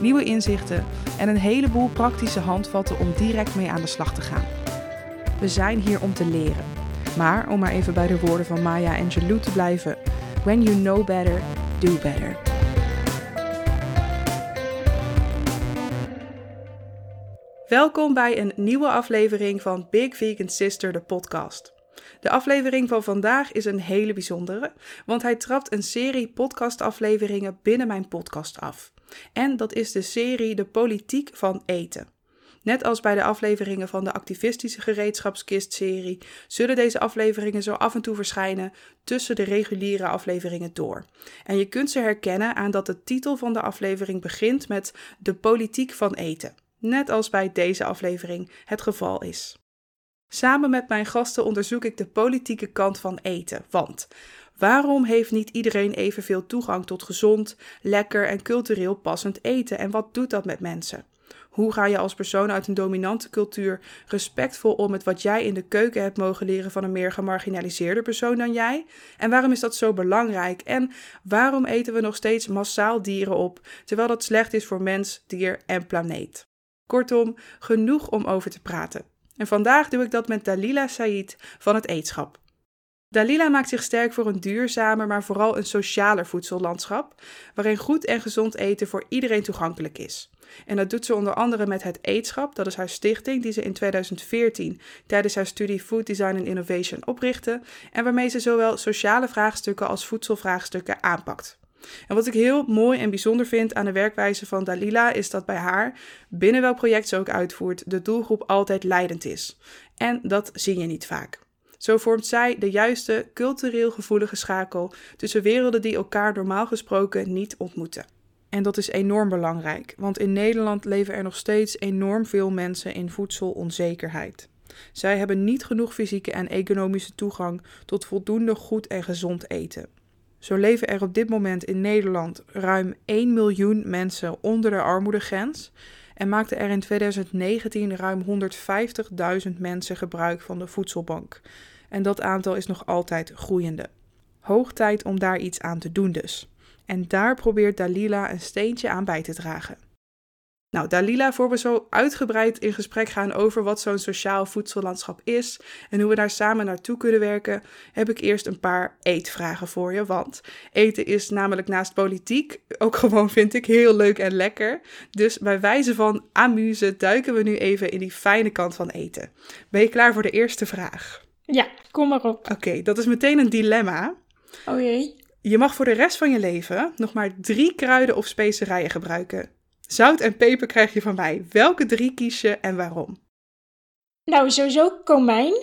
nieuwe inzichten en een heleboel praktische handvatten om direct mee aan de slag te gaan. We zijn hier om te leren. Maar om maar even bij de woorden van Maya Angelou te blijven: When you know better, do better. Welkom bij een nieuwe aflevering van Big Vegan Sister, de podcast. De aflevering van vandaag is een hele bijzondere, want hij trapt een serie podcastafleveringen binnen mijn podcast af. En dat is de serie De Politiek van Eten. Net als bij de afleveringen van de activistische gereedschapskist-serie zullen deze afleveringen zo af en toe verschijnen tussen de reguliere afleveringen door. En je kunt ze herkennen aan dat de titel van de aflevering begint met De Politiek van Eten. Net als bij deze aflevering het geval is. Samen met mijn gasten onderzoek ik de politieke kant van eten. Want waarom heeft niet iedereen evenveel toegang tot gezond, lekker en cultureel passend eten? En wat doet dat met mensen? Hoe ga je als persoon uit een dominante cultuur respectvol om met wat jij in de keuken hebt mogen leren van een meer gemarginaliseerde persoon dan jij? En waarom is dat zo belangrijk? En waarom eten we nog steeds massaal dieren op, terwijl dat slecht is voor mens, dier en planeet? Kortom, genoeg om over te praten. En vandaag doe ik dat met Dalila Said van het Eetschap. Dalila maakt zich sterk voor een duurzamer, maar vooral een socialer voedsellandschap, waarin goed en gezond eten voor iedereen toegankelijk is. En dat doet ze onder andere met het Eetschap, dat is haar stichting die ze in 2014 tijdens haar studie Food Design and Innovation oprichtte en waarmee ze zowel sociale vraagstukken als voedselvraagstukken aanpakt. En wat ik heel mooi en bijzonder vind aan de werkwijze van Dalila is dat bij haar, binnen welk project ze ook uitvoert, de doelgroep altijd leidend is. En dat zie je niet vaak. Zo vormt zij de juiste cultureel gevoelige schakel tussen werelden die elkaar normaal gesproken niet ontmoeten. En dat is enorm belangrijk, want in Nederland leven er nog steeds enorm veel mensen in voedselonzekerheid. Zij hebben niet genoeg fysieke en economische toegang tot voldoende goed en gezond eten. Zo leven er op dit moment in Nederland ruim 1 miljoen mensen onder de armoedegrens en maakten er in 2019 ruim 150.000 mensen gebruik van de voedselbank. En dat aantal is nog altijd groeiende. Hoog tijd om daar iets aan te doen dus. En daar probeert Dalila een steentje aan bij te dragen. Nou, Dalila, voor we zo uitgebreid in gesprek gaan over wat zo'n sociaal voedsellandschap is en hoe we daar samen naartoe kunnen werken, heb ik eerst een paar eetvragen voor je. Want eten is namelijk naast politiek ook gewoon, vind ik, heel leuk en lekker. Dus bij wijze van amuse duiken we nu even in die fijne kant van eten. Ben je klaar voor de eerste vraag? Ja, kom maar op. Oké, dat is meteen een dilemma. Oh jee. Je mag voor de rest van je leven nog maar drie kruiden of specerijen gebruiken. Zout en peper krijg je van mij. Welke drie kies je en waarom? Nou, sowieso komijn.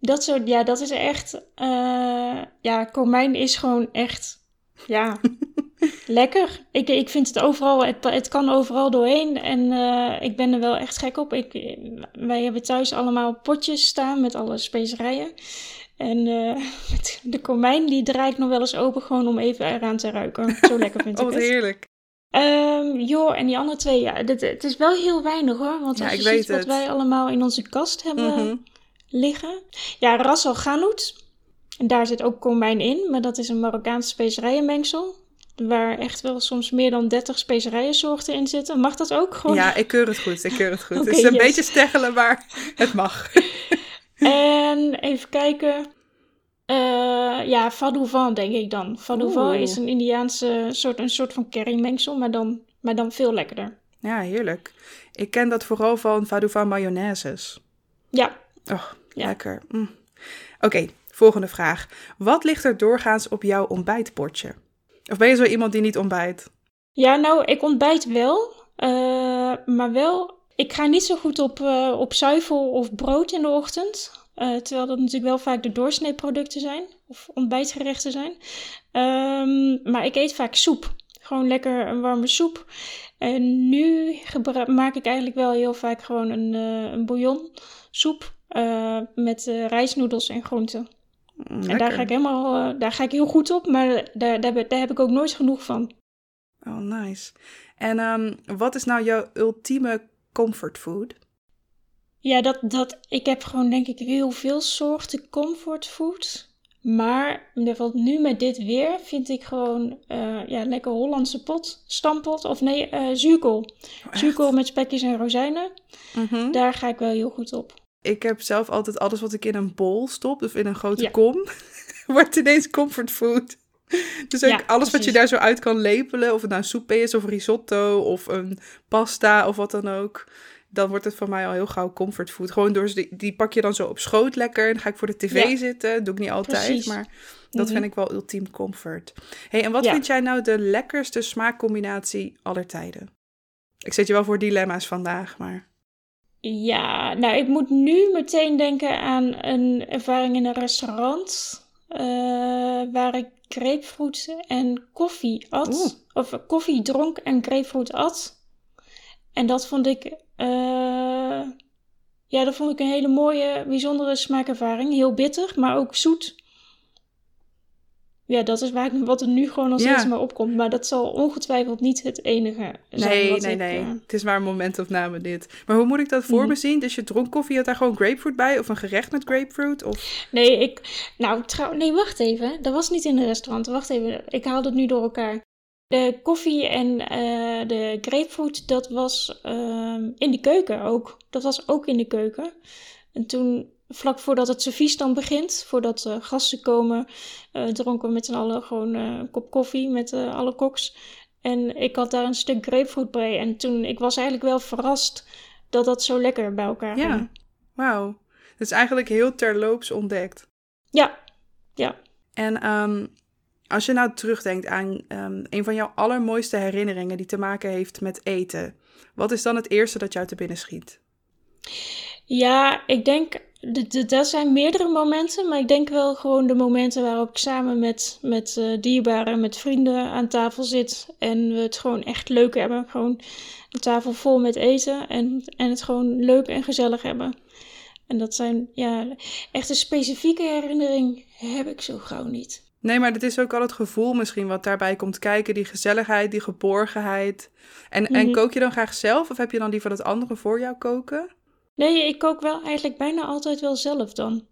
Dat, soort, ja, dat is echt. Uh, ja, komijn is gewoon echt. Ja, lekker. Ik, ik vind het overal. Het, het kan overal doorheen. En uh, ik ben er wel echt gek op. Ik, wij hebben thuis allemaal potjes staan met alle specerijen. En uh, de komijn die draai ik nog wel eens open gewoon om even eraan te ruiken. Zo lekker vind ik oh, het. heerlijk. Um, joh, en die andere twee, ja, dit, het is wel heel weinig hoor. Want als je ziet wat wij allemaal in onze kast hebben mm -hmm. liggen. Ja, Ras Al Ghanout. En daar zit ook komijn in, maar dat is een Marokkaanse specerijenmengsel. Waar echt wel soms meer dan 30 specerijensoorten in zitten. Mag dat ook gewoon? Ja, ik keur het goed. Ik keur het goed. okay, het is een yes. beetje steggelen, maar het mag. en even kijken. Uh, ja, Vadouvan denk ik dan. Vadouvan is een Indiaanse soort, een soort van currymengsel, maar dan, maar dan veel lekkerder. Ja, heerlijk. Ik ken dat vooral van Vadouvan mayonnaises. Ja. Oh, ja. lekker. Mm. Oké, okay, volgende vraag. Wat ligt er doorgaans op jouw ontbijtbordje? Of ben je zo iemand die niet ontbijt? Ja, nou, ik ontbijt wel. Uh, maar wel, ik ga niet zo goed op, uh, op zuivel of brood in de ochtend. Uh, terwijl dat natuurlijk wel vaak de doorsneeproducten zijn. Of ontbijtgerechten zijn. Um, maar ik eet vaak soep. Gewoon lekker een warme soep. En nu maak ik eigenlijk wel heel vaak gewoon een, een bouillon soep met rijstnoedels en groenten. Mm, En daar ga ik helemaal, daar ga ik heel goed op, maar daar, daar, daar heb ik ook nooit genoeg van. Oh, nice. En um, wat is nou jouw ultieme comfort food? Ja, dat, dat, ik heb gewoon denk ik heel veel soorten comfort food. Maar nu met dit weer vind ik gewoon uh, ja, lekker Hollandse pot, stampot of nee, uh, zuurkool. Oh, zuurkool met spekjes en rozijnen. Mm -hmm. Daar ga ik wel heel goed op. Ik heb zelf altijd alles wat ik in een bol stop, of in een grote ja. kom, wordt ineens comfort food. Dus ook Ja, alles wat je daar zo uit kan lepelen, of het nou soep is, of risotto, of een pasta, of wat dan ook. Dan wordt het voor mij al heel gauw comfort food. Gewoon door, die, die pak je dan zo op schoot lekker. Dan ga ik voor de tv Ja. zitten. Doe ik niet altijd, Precies. maar dat Mhm. vind ik wel ultiem comfort. hey, en wat vind jij nou de lekkerste smaakcombinatie aller tijden? Ik zet je wel voor dilemma's vandaag, maar... Ja, nou, ik moet nu meteen denken aan een ervaring in een restaurant. eh, waar ik grapefruit en koffie at. Oeh. Of koffie dronk en grapefruit at. En dat vond ik. eh, ja, dat vond ik een hele mooie, bijzondere smaakervaring. Heel bitter, maar ook zoet. Ja, dat is waar ik, wat er nu gewoon als Ja. eerste maar opkomt. Maar dat zal ongetwijfeld niet het enige zijn. Nee, wat nee, ik, nee. eh, Het is maar een momentopname dit. Maar hoe moet ik dat voor Mhm. me zien? Dus je dronk koffie, had daar gewoon grapefruit bij? Of een gerecht met grapefruit? Of... Nee, ik. Nou, trouw, nee, wacht even. Dat was niet in een restaurant. Wacht even. Ik haal het nu door elkaar. De koffie en eh, de grapefruit, dat was ehm, in de keuken ook. Dat was ook in de keuken. En toen, vlak voordat het servies dan begint, voordat eh, gasten komen, eh, dronken we met z'n allen gewoon eh, een kop koffie met alle koks. En ik had daar een stuk grapefruit bij. En toen, ik was eigenlijk wel verrast dat dat zo lekker bij elkaar Ja. ging. Wauw. Dat is eigenlijk heel terloops ontdekt. Ja, ja. En ehm, als je nou terugdenkt aan ehm, een van jouw allermooiste herinneringen die te maken heeft met eten. Wat is dan het eerste dat jou te binnen schiet? Ja, ik denk, dat zijn meerdere momenten, maar ik denk wel gewoon de momenten waarop ik samen met, met eh, dierbaren, met vrienden aan tafel zit en we het gewoon echt leuk hebben. Gewoon een tafel vol met eten en, en het gewoon leuk en gezellig hebben. En dat zijn, ja, echt een specifieke herinnering heb ik zo gauw niet. Nee, maar het is ook al het gevoel misschien wat daarbij komt kijken. Die gezelligheid, die geborgenheid. En, en Mhm. kook je dan graag zelf? Of heb je dan liever dat anderen voor jou koken? Nee, ik kook wel eigenlijk bijna altijd wel zelf dan.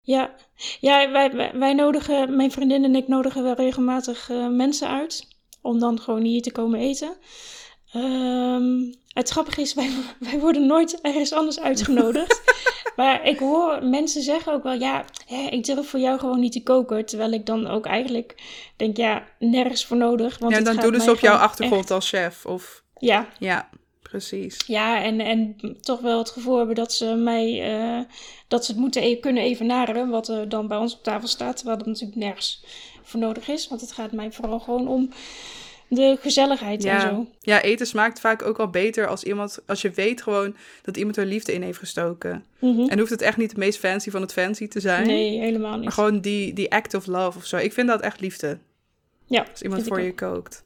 Ja, ja wij, wij, wij nodigen, mijn vriendin en ik nodigen wel regelmatig eh, mensen uit. Om dan gewoon hier te komen eten. Ehm, het grappige is, wij, wij worden nooit ergens anders uitgenodigd. maar ik hoor mensen zeggen ook wel, ja, hè, ik durf voor jou gewoon niet te koken. Terwijl ik dan ook eigenlijk denk, ja, nergens voor nodig. Want ja, dan ze mij op jouw achtergrond echt- als chef. Of Ja, ja, precies. ja, en, en toch wel het gevoel hebben dat ze mij, eh, dat ze het moeten e- kunnen evenaren, wat er dan bij ons op tafel staat, terwijl dat natuurlijk nergens voor nodig is. Want het gaat mij vooral gewoon om de gezelligheid en Ja. zo. ja, eten smaakt vaak ook al beter als iemand, als je weet gewoon dat iemand er liefde in heeft gestoken. Mhm. En hoeft het echt niet het meest fancy van het fancy te zijn. Nee, helemaal niet. Maar gewoon die, die act of love of zo. Ik vind dat echt liefde. ja, Als iemand voor je kookt.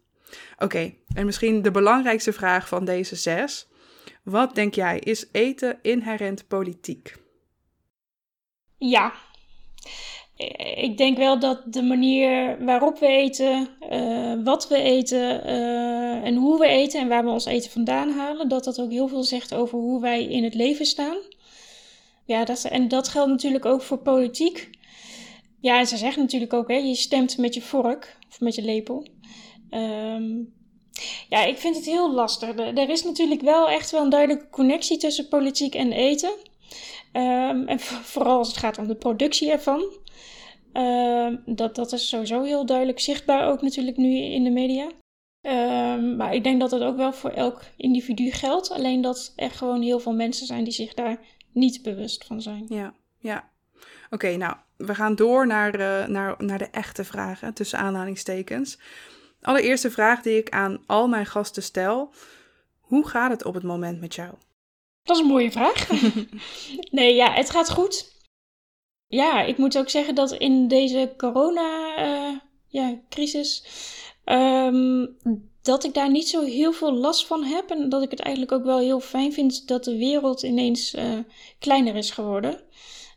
Oké, en misschien de belangrijkste vraag van deze zes. Wat denk jij, is eten inherent politiek? Ja. Eh, Ik denk wel dat de manier waarop we eten, eh, wat we eten eh, en hoe we eten en waar we ons eten vandaan halen, dat dat ook heel veel zegt over hoe wij in het leven staan. Ja, dat, en dat geldt natuurlijk ook voor politiek. Ja, en ze zeggen natuurlijk ook, hè, je stemt met je vork of met je lepel. Ehm, ja, ik vind het heel lastig. Er, is natuurlijk wel echt wel een duidelijke connectie tussen politiek en eten. Ehm, en vo- vooral als het gaat om de productie ervan. Ehm, dat, dat is sowieso heel duidelijk zichtbaar ook natuurlijk nu in de media. Maar ik denk dat dat ook wel voor elk individu geldt. Alleen dat er gewoon heel veel mensen zijn die zich daar niet bewust van zijn. Ja, ja. Oké, nou, we gaan door naar, eh, naar, naar de echte vragen, tussen aanhalingstekens. Allereerste vraag die ik aan al mijn gasten stel. Hoe gaat het op het moment met jou? Dat is een mooie vraag. nee, ja, het gaat goed. Ja, ik moet ook zeggen dat in deze corona-crisis Ehm, dat ik daar niet zo heel veel last van heb. En dat ik het eigenlijk ook wel heel fijn vind dat de wereld ineens uh, kleiner is geworden.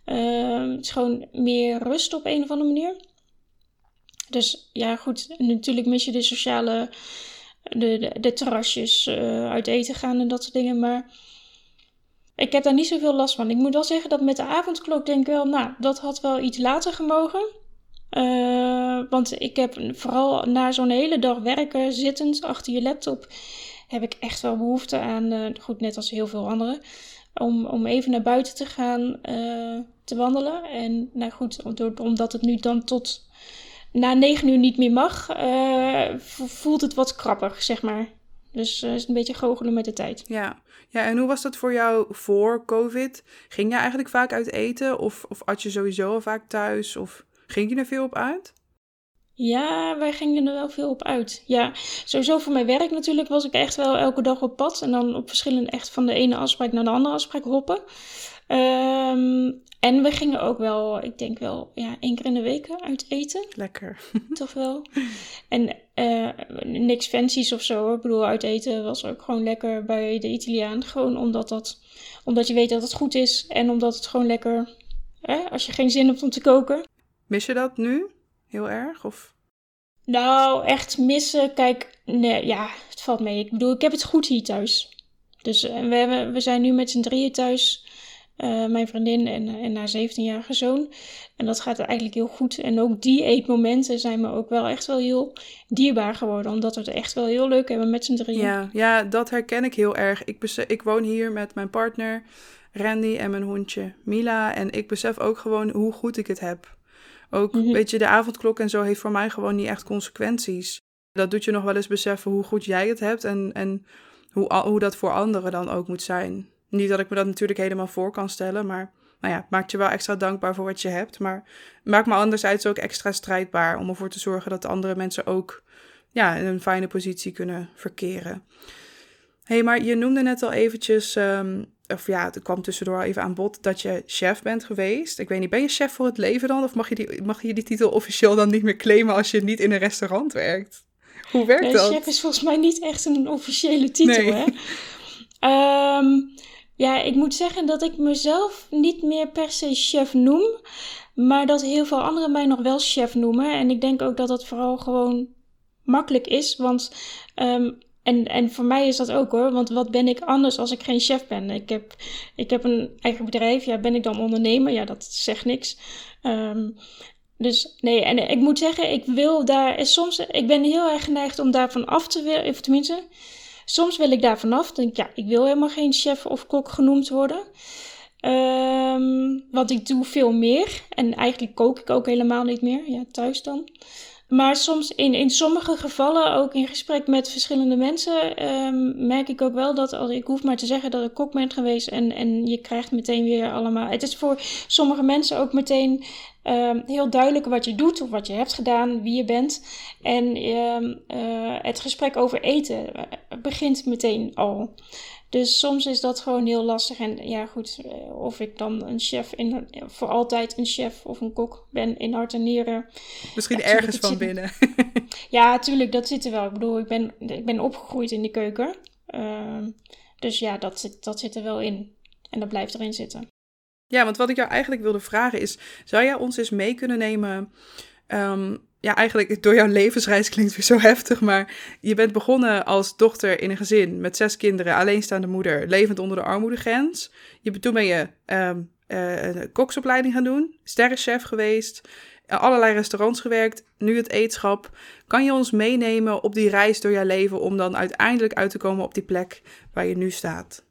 Uh, het is gewoon meer rust op een of andere manier. Dus ja, goed. natuurlijk mis je de sociale. De, de, de terrasjes uh, uit eten gaan en dat soort dingen. Maar ik heb daar niet zoveel last van. Ik moet wel zeggen dat met de avondklok denk ik wel, nou, dat had wel iets later gemogen. Uh, want ik heb vooral na zo'n hele dag werken, zittend achter je laptop, heb ik echt wel behoefte aan, uh, goed, net als heel veel anderen, om, om even naar buiten te gaan te wandelen. En nou goed, omdat het nu dan tot na negen uur niet meer mag, voelt het wat krappig, zeg maar. Dus uh, is een beetje goochelen met de tijd. Ja. ja, en hoe was dat voor jou voor COVID? Ging je eigenlijk vaak uit eten? Of, of at je sowieso al vaak thuis? Of ging je er veel op uit? Ja, wij gingen er wel veel op uit. Ja, sowieso voor mijn werk natuurlijk was ik echt wel elke dag op pad. En dan op verschillende, echt van de ene afspraak naar de andere afspraak hoppen. Um, en we gingen ook wel, ik denk wel, ja, één keer in de week uit eten. Lekker. Toch wel. En uh, niks fancies of zo. Ik bedoel, uit eten was ook gewoon lekker bij de Italiaan. Gewoon omdat, dat, omdat je weet dat het goed is. En omdat het gewoon lekker, hè, als je geen zin hebt om te koken. Mis je dat nu? Heel erg? Of? Nou, echt missen. Kijk, nee, ja, het valt mee. Ik bedoel, ik heb het goed hier thuis. Dus uh, we, hebben, we zijn nu met z'n drieën thuis. Uh, mijn vriendin en, en haar 17-jarige zoon. En dat gaat eigenlijk heel goed. En ook die eetmomenten zijn me ook wel echt wel heel dierbaar geworden. Omdat we het echt wel heel leuk hebben met z'n drieën. Ja, ja, dat herken ik heel erg. Ik, ik woon hier met mijn partner Randy en mijn hondje Mila. En ik besef ook gewoon hoe goed ik het heb. Ook, mm -hmm. weet je, de avondklok en zo heeft voor mij gewoon niet echt consequenties. Dat doet je nog wel eens beseffen hoe goed jij het hebt en, en hoe, hoe dat voor anderen dan ook moet zijn. Niet dat ik me dat natuurlijk helemaal voor kan stellen, maar nou ja, maakt je wel extra dankbaar voor wat je hebt. Maar maakt me anderzijds ook extra strijdbaar om ervoor te zorgen dat andere mensen ook ja, in een fijne positie kunnen verkeren. Hé, hey, maar je noemde net al eventjes, um, of ja, het kwam tussendoor even aan bod, dat je chef bent geweest. Ik weet niet, ben je chef voor het leven dan? Of mag je die, mag je die titel officieel dan niet meer claimen als je niet in een restaurant werkt? Hoe werkt nee, dat? Chef is volgens mij niet echt een officiële titel, nee. hè? Um, ja, ik moet zeggen dat ik mezelf niet meer per se chef noem. Maar dat heel veel anderen mij nog wel chef noemen. En ik denk ook dat dat vooral gewoon makkelijk is. Want, um, en, en voor mij is dat ook hoor. Want wat ben ik anders als ik geen chef ben? Ik heb, ik heb een eigen bedrijf. Ja, ben ik dan ondernemer? Ja, dat zegt niks. Um, dus nee, en ik moet zeggen, ik wil daar soms. Ik ben heel erg geneigd om daarvan af te willen. Of tenminste Soms wil ik daar vanaf. Denk ik, ja, ik wil helemaal geen chef of kok genoemd worden. Um, want ik doe veel meer. En eigenlijk kook ik ook helemaal niet meer. Ja, thuis dan. Maar soms in, in sommige gevallen, ook in gesprek met verschillende mensen, um, merk ik ook wel dat als ik hoef maar te zeggen dat ik kok ben geweest en, en je krijgt meteen weer allemaal. Het is voor sommige mensen ook meteen um, heel duidelijk wat je doet of wat je hebt gedaan, wie je bent. En um, uh, het gesprek over eten eh, begint meteen al. Dus soms is dat gewoon heel lastig. En ja, goed, eh, of ik dan een chef in, voor altijd een chef of een kok ben in hart en nieren. Misschien ja, ergens van binnen. ja, tuurlijk, dat zit er wel. Ik bedoel, ik ben, ik ben opgegroeid in de keuken. Uh, dus ja, dat zit, dat zit er wel in. En dat blijft erin zitten. Ja, want wat ik jou eigenlijk wilde vragen is: zou jij ons eens mee kunnen nemen? Um, ja, eigenlijk door jouw levensreis klinkt weer zo heftig, maar je bent begonnen als dochter in een gezin met zes kinderen, alleenstaande moeder, levend onder de armoedegrens. Je, toen ben je um, een koksopleiding gaan doen, sterrenchef geweest, allerlei restaurants gewerkt, nu het eetschap. Kan je ons meenemen op die reis door jouw leven om dan uiteindelijk uit te komen op die plek waar je nu staat?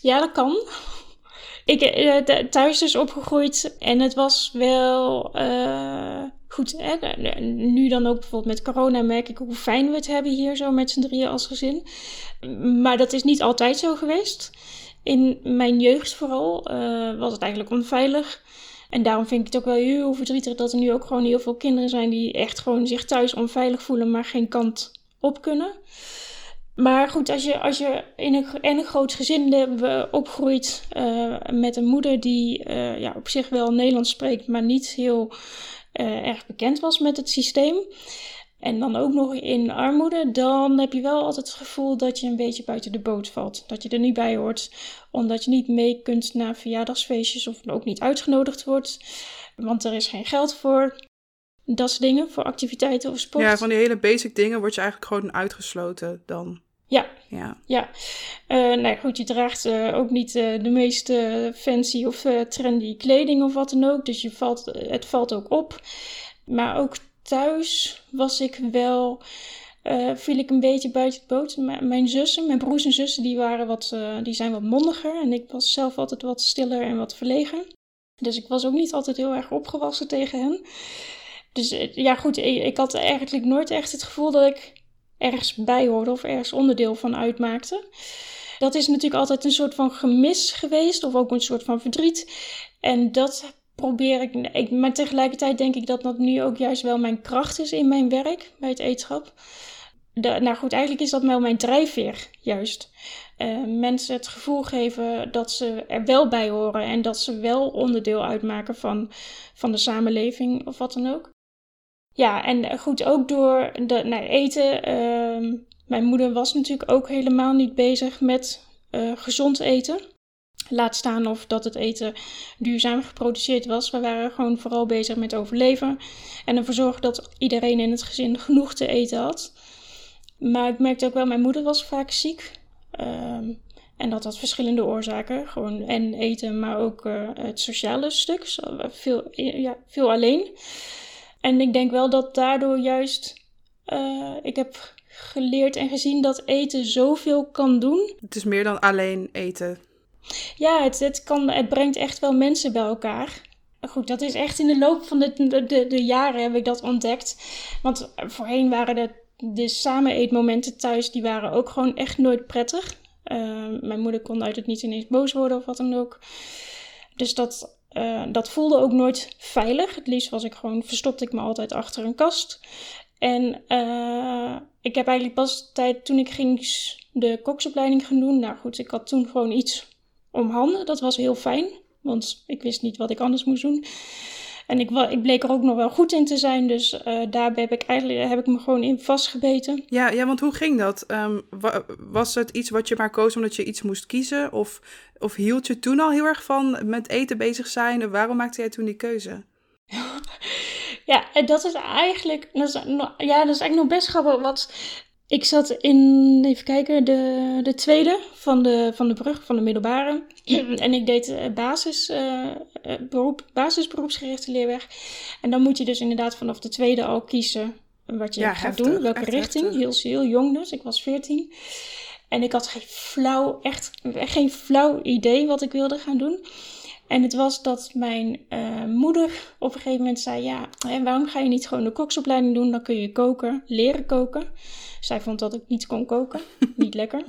Ja, dat kan. Ik uh, thuis dus opgegroeid en het was wel uh, goed. Hè? Nu dan ook bijvoorbeeld met corona merk ik hoe fijn we het hebben hier zo met z'n drieën als gezin. Maar dat is niet altijd zo geweest. In mijn jeugd vooral was het eigenlijk onveilig. En daarom vind ik het ook wel heel verdrietig dat er nu ook gewoon heel veel kinderen zijn die echt gewoon zich thuis onveilig voelen, maar geen kant op kunnen. Maar goed, als je, als je in een, in een groot gezin opgroeit uh, met een moeder die uh, ja, op zich wel Nederlands spreekt, maar niet heel erg bekend was met het systeem. en dan ook nog in armoede, dan heb je wel altijd het gevoel dat je een beetje buiten de boot valt. Dat je er niet bij hoort, omdat je niet mee kunt naar verjaardagsfeestjes of ook niet uitgenodigd wordt, want er is geen geld voor. Dat soort dingen, voor activiteiten of sport. Ja, van die hele basic dingen word je eigenlijk gewoon uitgesloten dan. Ja, Ja, ja. Eh nou goed, je draagt eh, ook niet eh, de meest fancy of trendy kleding of wat dan ook. Dus je valt, het valt ook op. Maar ook thuis was ik wel, viel ik een beetje buiten het boot. M- mijn zussen, mijn broers en zussen, die, waren wat, die zijn wat mondiger. En ik was zelf altijd wat stiller en wat verlegen. Dus ik was ook niet altijd heel erg opgewassen tegen hen. Dus eh, ja, goed, ik, had eigenlijk nooit echt het gevoel dat ik ergens bij hoorde of ergens onderdeel van uitmaakte. Dat is natuurlijk altijd een soort van gemis geweest, of ook een soort van verdriet. En dat probeer ik, ik maar tegelijkertijd denk ik dat dat nu ook juist wel mijn kracht is in mijn werk bij het eetschap. Nou goed, eigenlijk is dat wel mijn drijfveer, juist. Eh, mensen het gevoel geven dat ze er wel bij horen en dat ze wel onderdeel uitmaken van, van de samenleving of wat dan ook. Ja, en goed, ook door nou, eten. ehm, mijn moeder was natuurlijk ook helemaal niet bezig met eh, gezond eten. Laat staan of dat het eten duurzaam geproduceerd was. We waren gewoon vooral bezig met overleven. En ervoor zorgen dat iedereen in het gezin genoeg te eten had. Maar ik merkte ook wel, mijn moeder was vaak ziek. Ehm, en dat had verschillende oorzaken. Gewoon en eten, maar ook eh, het sociale stuk. Eh, Veel, ja, veel alleen. En ik denk wel dat daardoor juist... eh, ik heb geleerd en gezien dat eten zoveel kan doen. het is meer dan alleen eten. Ja, het, het, kan, het brengt echt wel mensen bij elkaar. Goed, dat is echt in de loop van de, de, de, de jaren heb ik dat ontdekt. Want voorheen waren de, de samen eetmomenten thuis, die waren ook gewoon echt nooit prettig. Uh, mijn moeder kon uit het niet ineens boos worden of wat dan ook. Dus dat, uh, dat voelde ook nooit veilig. Het liefst was ik gewoon, verstopte ik me altijd achter een kast. En uh, ik heb eigenlijk pas tijd toen ik ging de koksopleiding gaan doen. Nou goed, ik had toen gewoon iets om handen. Dat was heel fijn, want ik wist niet wat ik anders moest doen. En ik, ik bleek er ook nog wel goed in te zijn, dus uh, daarbij heb ik eigenlijk heb ik me gewoon in vastgebeten. Ja, ja want hoe ging dat? Um, was het iets wat je maar koos omdat je iets moest kiezen? Of, of hield je toen al heel erg van met eten bezig zijn? Waarom maakte jij toen die keuze? ja, en dat is eigenlijk, dat is, ja, dat is eigenlijk nog best grappig, want ik zat in, even kijken, de, de tweede van de, van de brug, van de middelbare. en ik deed basis, uh, beroep, basisberoepsgerichte leerweg. En dan moet je dus inderdaad vanaf de tweede al kiezen wat je ja, gaat heftig, doen, welke richting. Heel, heel jong dus, ik was 14. En ik had geen flauw, echt geen flauw idee wat ik wilde gaan doen. En het was dat mijn uh, moeder op een gegeven moment zei: Ja, en waarom ga je niet gewoon de koksopleiding doen? Dan kun je koken, leren koken. Zij vond dat ik niet kon koken. niet lekker.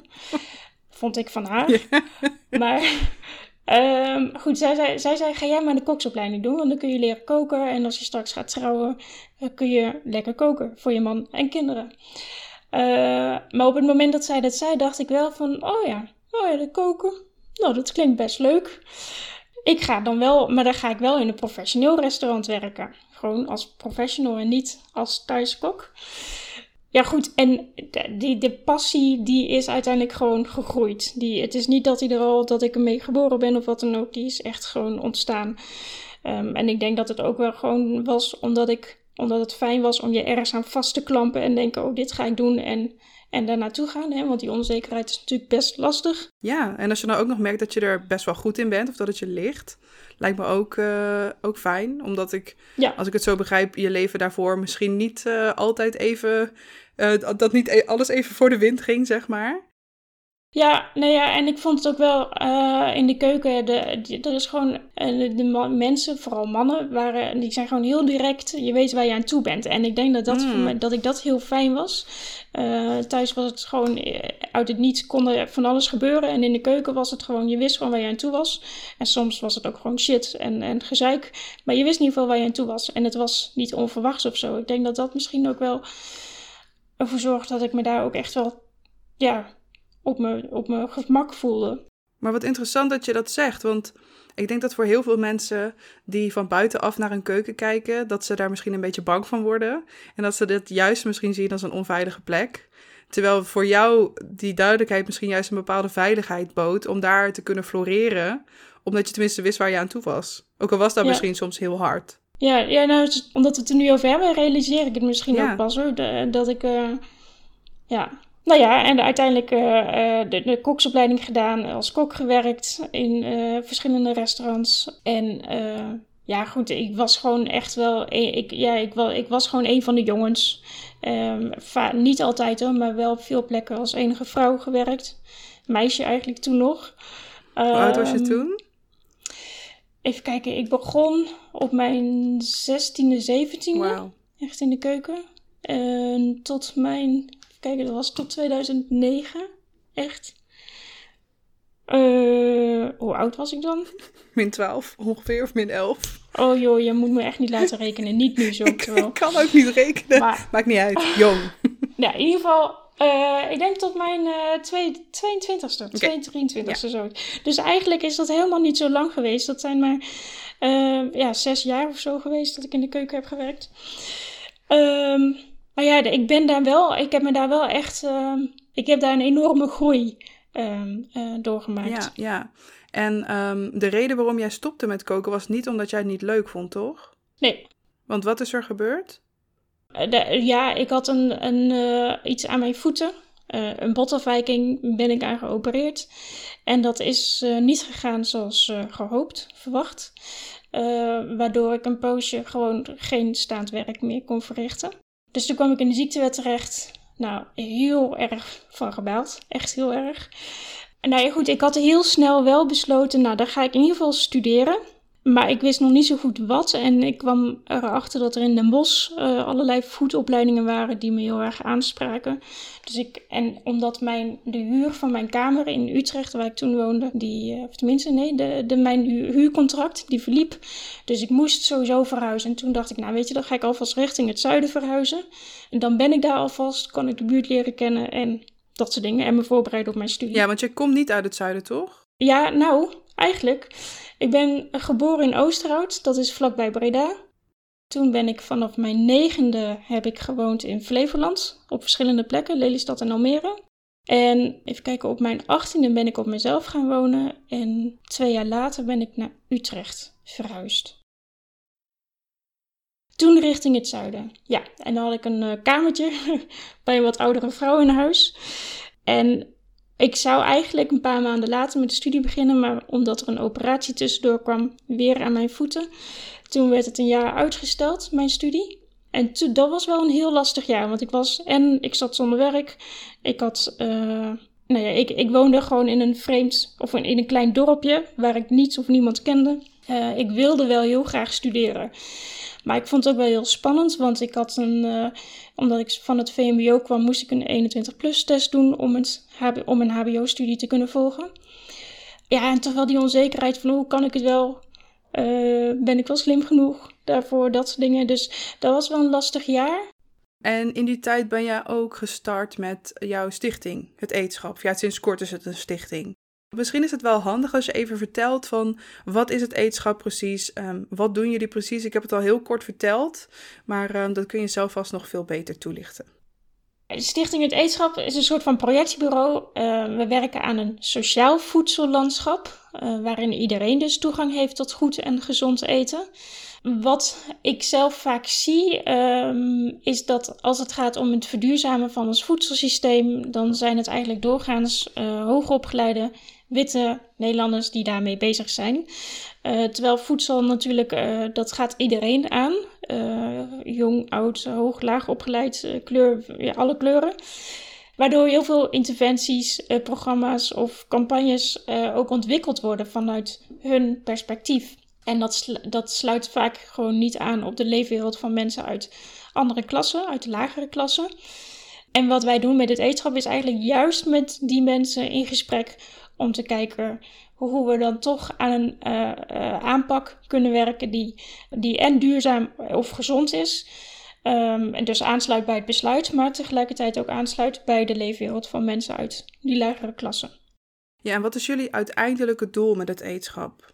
Vond ik van haar. Ja. Maar um, goed, zij zei, zij zei: Ga jij maar de koksopleiding doen, want dan kun je leren koken. En als je straks gaat trouwen, dan kun je lekker koken voor je man en kinderen. Uh, maar op het moment dat zij dat zei, dacht ik wel van: Oh ja, oh ja, koken. Nou, dat klinkt best leuk. Ik ga dan wel, maar dan ga ik wel in een professioneel restaurant werken. Gewoon als professional en niet als thuiskok. Ja, goed. En die, de passie, die is uiteindelijk gewoon gegroeid. Die, het is niet dat, hij er al, dat ik ermee geboren ben of wat dan ook. Die is echt gewoon ontstaan. Um, en ik denk dat het ook wel gewoon was omdat, ik, omdat het fijn was om je ergens aan vast te klampen. En denken, oh, dit ga ik doen. En en daar naartoe gaan. Hè? Want die onzekerheid is natuurlijk best lastig. Ja, en als je nou ook nog merkt dat je er best wel goed in bent of dat het je ligt, lijkt me ook, uh, ook fijn. Omdat ik, ja. als ik het zo begrijp, je leven daarvoor misschien niet uh, altijd even, uh, dat niet alles even voor de wind ging, zeg maar. Ja, nou ja, en ik vond het ook wel uh, in de keuken. De, de, er is gewoon. Uh, de mensen, vooral mannen, waren, die zijn gewoon heel direct. Je weet waar je aan toe bent. En ik denk dat, dat, mm. mij, dat ik dat heel fijn was. Uh, thuis was het gewoon. Uit het niets kon er van alles gebeuren. En in de keuken was het gewoon. Je wist gewoon waar je aan toe was. En soms was het ook gewoon shit en, en gezeik. Maar je wist in ieder geval waar je aan toe was. En het was niet onverwachts of zo. Ik denk dat dat misschien ook wel ervoor zorgt dat ik me daar ook echt wel. Ja, op mijn, op mijn gemak voelde. Maar wat interessant dat je dat zegt, want ik denk dat voor heel veel mensen die van buitenaf naar een keuken kijken, dat ze daar misschien een beetje bang van worden. En dat ze dit juist misschien zien als een onveilige plek. Terwijl voor jou die duidelijkheid misschien juist een bepaalde veiligheid bood om daar te kunnen floreren, omdat je tenminste wist waar je aan toe was. Ook al was dat misschien soms heel hard. Ja, ja nou, omdat we het er nu over hebben, realiseer ik het misschien ook pas hoor. dat ik, uh, ja, nou ja, en uiteindelijk uh, de, de koksopleiding gedaan, als kok gewerkt in uh, verschillende restaurants. En ja, goed, ik was gewoon echt wel, ik, ja, ik, wel, ik was gewoon een van de jongens. Um, niet altijd hoor, maar wel op veel plekken als enige vrouw gewerkt. Meisje eigenlijk toen nog. Hoe oud was je ehm, toen? Even kijken, ik begon op mijn 16e, 17e. Wow. Echt in de keuken. En tot mijn kijken, dat was tot 2009. Echt. Uh, hoe oud was ik dan? Min 12 ongeveer, of min 11. Oh joh, je moet me echt niet laten rekenen. Niet nu zo. ik, ik kan ook niet rekenen. Maar, Maakt niet uit. Jong. ja, in ieder geval, uh, ik denk tot mijn uh, twee, 22ste, okay. 23ste ja. zo. Dus eigenlijk is dat helemaal niet zo lang geweest. Dat zijn maar uh, ja, zes jaar of zo geweest dat ik in de keuken heb gewerkt. Maar ja, ik ben daar wel, ik heb me daar wel echt, uh, ik heb daar een enorme groei uh, doorgemaakt. Ja, ja. En um, de reden waarom jij stopte met koken was niet omdat jij het niet leuk vond, toch? Nee. Want wat is er gebeurd? Eh, de, ja, ik had een, een, uh, iets aan mijn voeten. Uh, een botafwijking ben ik aan geopereerd. En dat is niet gegaan zoals gehoopt, verwacht. waardoor ik een poosje gewoon geen staand werk meer kon verrichten. Dus toen kwam ik in de ziektewet terecht. Nou, heel erg van gebaald. Echt heel erg. Nou ja, goed, ik had heel snel wel besloten, nou, dan ga ik in ieder geval studeren. Maar ik wist nog niet zo goed wat. En ik kwam erachter dat er in Den Bosch uh, allerlei voetopleidingen waren die me heel erg aanspraken. Dus ik, en omdat mijn, de huur van mijn kamer in Utrecht, waar ik toen woonde, die, uh, of tenminste nee, de, de, mijn huurcontract, die verliep. Dus ik moest sowieso verhuizen. En toen dacht ik, nou weet je, dan ga ik alvast richting het zuiden verhuizen. En dan ben ik daar alvast, kan ik de buurt leren kennen en dat soort dingen. En me voorbereiden op mijn studie. Ja, want je komt niet uit het zuiden, toch? Ja, nou, eigenlijk. Ik ben geboren in Oosterhout, dat is vlakbij Breda. Toen ben ik vanaf mijn negende heb ik gewoond in Flevoland, op verschillende plekken, Lelystad en Almere. En even kijken, op mijn achttiende ben ik op mezelf gaan wonen en twee jaar later ben ik naar Utrecht verhuisd. Toen richting het zuiden. Ja, en dan had ik een uh, kamertje bij een wat oudere vrouw in huis. En ik zou eigenlijk een paar maanden later met de studie beginnen, maar omdat er een operatie tussendoor kwam, weer aan mijn voeten. Toen werd het een jaar uitgesteld, mijn studie. En toen, dat was wel een heel lastig jaar, want ik was en ik zat zonder werk. Ik had, uh, nou ja, ik, ik woonde gewoon in een vreemd, of in een klein dorpje waar ik niets of niemand kende. Uh, ik wilde wel heel graag studeren. Maar ik vond het ook wel heel spannend, want ik had een, uh, omdat ik van het VMBO kwam, moest ik een 21-plus test doen om, het, om een HBO-studie te kunnen volgen. Ja, en toch wel die onzekerheid van hoe kan ik het wel, uh, ben ik wel slim genoeg daarvoor, dat soort dingen. Dus dat was wel een lastig jaar. En in die tijd ben jij ook gestart met jouw stichting, het Eetschap. Ja, sinds kort is het een stichting. Misschien is het wel handig als je even vertelt van wat is het eetschap precies, um, wat doen jullie precies. Ik heb het al heel kort verteld, maar um, dat kun je zelf vast nog veel beter toelichten. Stichting Het Eetschap is een soort van projectiebureau. Uh, we werken aan een sociaal voedsellandschap, uh, waarin iedereen dus toegang heeft tot goed en gezond eten. Wat ik zelf vaak zie, is dat als het gaat om het verduurzamen van ons voedselsysteem, dan zijn het eigenlijk doorgaans uh, hoogopgeleide witte Nederlanders die daarmee bezig zijn. Uh, terwijl voedsel natuurlijk, uh, dat gaat iedereen aan. Uh, jong, oud, hoog, laag opgeleid, kleur, ja, alle kleuren. Waardoor heel veel interventies, programma's of campagnes ook ontwikkeld worden vanuit hun perspectief. En dat, dat sluit vaak gewoon niet aan op de leefwereld van mensen uit andere klassen, uit de lagere klassen. En wat wij doen met het eetschap is eigenlijk juist met die mensen in gesprek om te kijken hoe we dan toch aan een uh, uh, aanpak kunnen werken die, die en duurzaam of gezond is. Um, en dus aansluit bij het besluit, maar tegelijkertijd ook aansluit bij de leefwereld van mensen uit die lagere klassen. Ja, en wat is jullie uiteindelijke doel met het eetschap?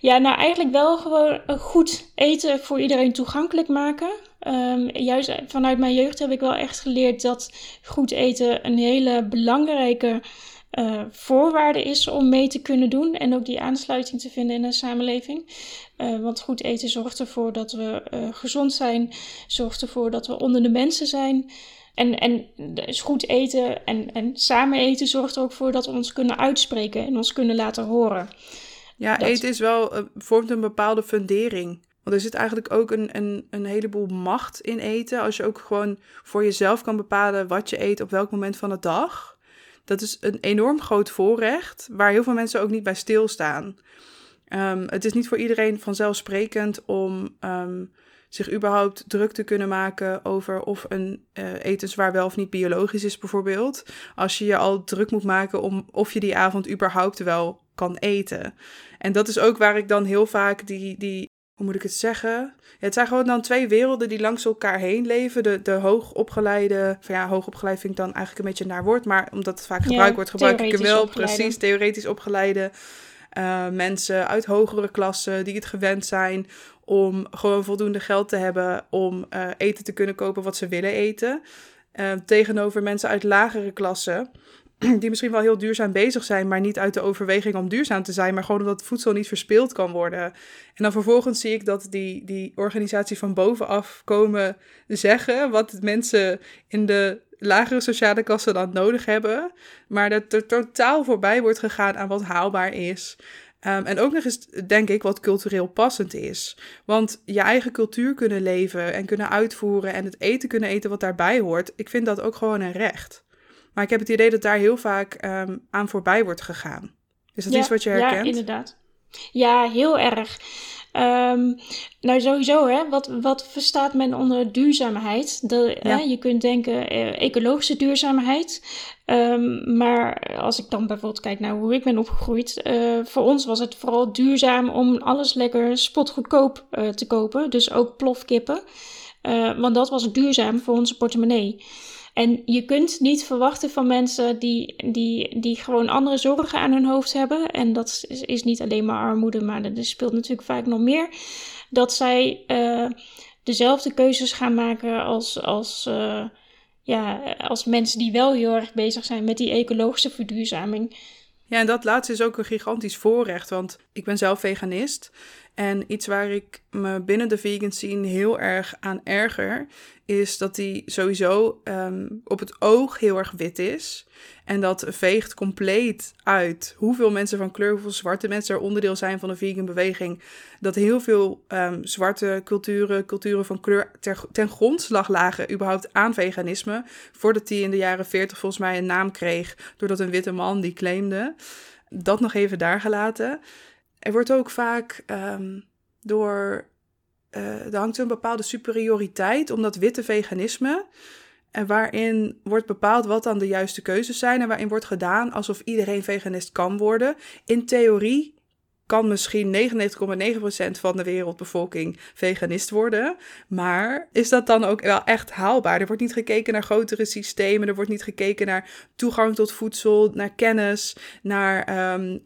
Ja, nou eigenlijk wel gewoon goed eten voor iedereen toegankelijk maken. Um, juist vanuit mijn jeugd heb ik wel echt geleerd dat goed eten een hele belangrijke uh, voorwaarde is om mee te kunnen doen en ook die aansluiting te vinden in een samenleving. Uh, want goed eten zorgt ervoor dat we uh, gezond zijn, zorgt ervoor dat we onder de mensen zijn. En, en dus goed eten en, en samen eten zorgt er ook voor dat we ons kunnen uitspreken en ons kunnen laten horen. Ja, eten is wel, vormt een bepaalde fundering. Want er zit eigenlijk ook een, een, een heleboel macht in eten. Als je ook gewoon voor jezelf kan bepalen wat je eet op welk moment van de dag. Dat is een enorm groot voorrecht, waar heel veel mensen ook niet bij stilstaan. Um, het is niet voor iedereen vanzelfsprekend om um, zich überhaupt druk te kunnen maken over of een uh, etenswaar wel of niet biologisch is, bijvoorbeeld. Als je je al druk moet maken om of je die avond überhaupt wel kan eten. En dat is ook waar ik dan heel vaak die, die hoe moet ik het zeggen? Ja, het zijn gewoon dan twee werelden die langs elkaar heen leven. De, de hoogopgeleide, van ja, hoogopgeleid vind ik dan eigenlijk een beetje naar woord, maar omdat het vaak gebruikt wordt, gebruik ik hem wel precies theoretisch opgeleide uh, mensen uit hogere klassen die het gewend zijn om gewoon voldoende geld te hebben om uh, eten te kunnen kopen wat ze willen eten. Uh, tegenover mensen uit lagere klassen die misschien wel heel duurzaam bezig zijn, maar niet uit de overweging om duurzaam te zijn, maar gewoon omdat voedsel niet verspild kan worden. En dan vervolgens zie ik dat die, die organisatie van bovenaf komen zeggen wat mensen in de lagere sociale klasse dan nodig hebben, maar dat er totaal voorbij wordt gegaan aan wat haalbaar is. Um, en ook nog eens, denk ik, wat cultureel passend is. Want je eigen cultuur kunnen leven en kunnen uitvoeren en het eten kunnen eten wat daarbij hoort, ik vind dat ook gewoon een recht. Maar ik heb het idee dat daar heel vaak um, aan voorbij wordt gegaan. Is dat iets wat je herkent? Ja, inderdaad. Ja, heel erg. Um, nou, sowieso, hè, wat, wat verstaat men onder duurzaamheid? De, ja. hè, je kunt denken uh, ecologische duurzaamheid. Um, maar als ik dan bijvoorbeeld kijk naar hoe ik ben opgegroeid, uh, voor ons was het vooral duurzaam om alles lekker spotgoedkoop uh, te kopen. Dus ook plofkippen. want dat was duurzaam voor onze portemonnee. En je kunt niet verwachten van mensen die, die, die gewoon andere zorgen aan hun hoofd hebben. En dat is, is niet alleen maar armoede, maar er speelt natuurlijk vaak nog meer. Dat zij uh, dezelfde keuzes gaan maken als, als, uh, ja, als mensen die wel heel erg bezig zijn met die ecologische verduurzaming. Ja, en dat laatste is ook een gigantisch voorrecht, want ik ben zelf veganist. En iets waar ik me binnen de vegan scene heel erg aan erger, is dat die sowieso um, op het oog heel erg wit is. En dat veegt compleet uit hoeveel mensen van kleur, hoeveel zwarte mensen er onderdeel zijn van de vegan beweging. Dat heel veel um, zwarte culturen, culturen van kleur ten grondslag lagen überhaupt aan veganisme. Voordat die in de jaren 40 volgens mij een naam kreeg, doordat een witte man die claimde. Dat nog even daar gelaten. Er wordt ook vaak um, door. Uh, hangt een bepaalde superioriteit om dat witte veganisme. En waarin wordt bepaald wat dan de juiste keuzes zijn. En waarin wordt gedaan alsof iedereen veganist kan worden. In theorie kan misschien 99,9% van de wereldbevolking veganist worden. Maar is dat dan ook wel echt haalbaar? Er wordt niet gekeken naar grotere systemen. Er wordt niet gekeken naar toegang tot voedsel, naar kennis, naar um,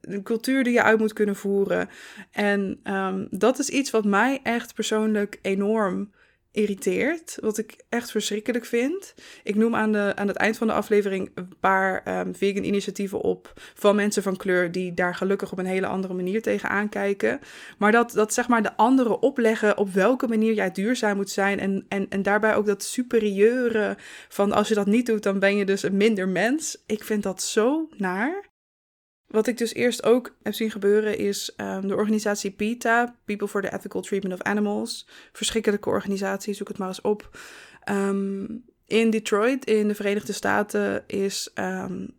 de cultuur die je uit moet kunnen voeren. En um, dat is iets wat mij echt persoonlijk enorm irriteert, wat ik echt verschrikkelijk vind. Ik noem aan, de, aan het eind van de aflevering een paar um, vegan initiatieven op van mensen van kleur die daar gelukkig op een hele andere manier tegen aankijken. Maar dat, dat zeg maar de anderen opleggen op welke manier jij duurzaam moet zijn en, en, en daarbij ook dat superieure van als je dat niet doet, dan ben je dus een minder mens. Ik vind dat zo naar. Wat ik dus eerst ook heb zien gebeuren is um, de organisatie PETA, People for the Ethical Treatment of Animals. Verschrikkelijke organisatie, zoek het maar eens op. Um, in Detroit, in de Verenigde Staten, is um,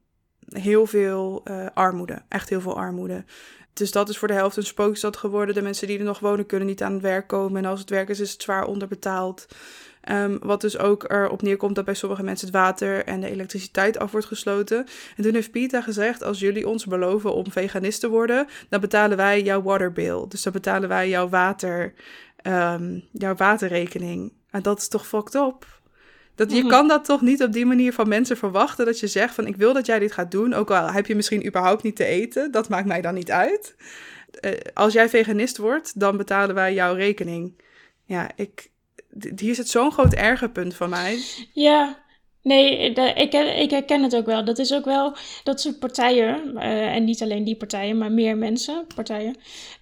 heel veel uh, armoede. Echt heel veel armoede. Dus dat is voor de helft een spookstad geworden. De mensen die er nog wonen kunnen niet aan het werk komen. En als het werk is, is het zwaar onderbetaald. Um, wat dus ook erop neerkomt dat bij sommige mensen het water en de elektriciteit af wordt gesloten. En toen heeft Pita gezegd: Als jullie ons beloven om veganist te worden, dan betalen wij jouw waterbill. Dus dan betalen wij jouw water, um, jouw waterrekening. En dat is toch fucked up? Dat, je kan dat toch niet op die manier van mensen verwachten. Dat je zegt van ik wil dat jij dit gaat doen. Ook al heb je misschien überhaupt niet te eten. Dat maakt mij dan niet uit. Uh, als jij veganist wordt, dan betalen wij jouw rekening. Ja, ik, hier zit zo'n groot ergerpunt van mij. Ja, Nee, ik, ik herken het ook wel. Dat is ook wel dat soort partijen, uh, en niet alleen die partijen, maar meer mensen, partijen,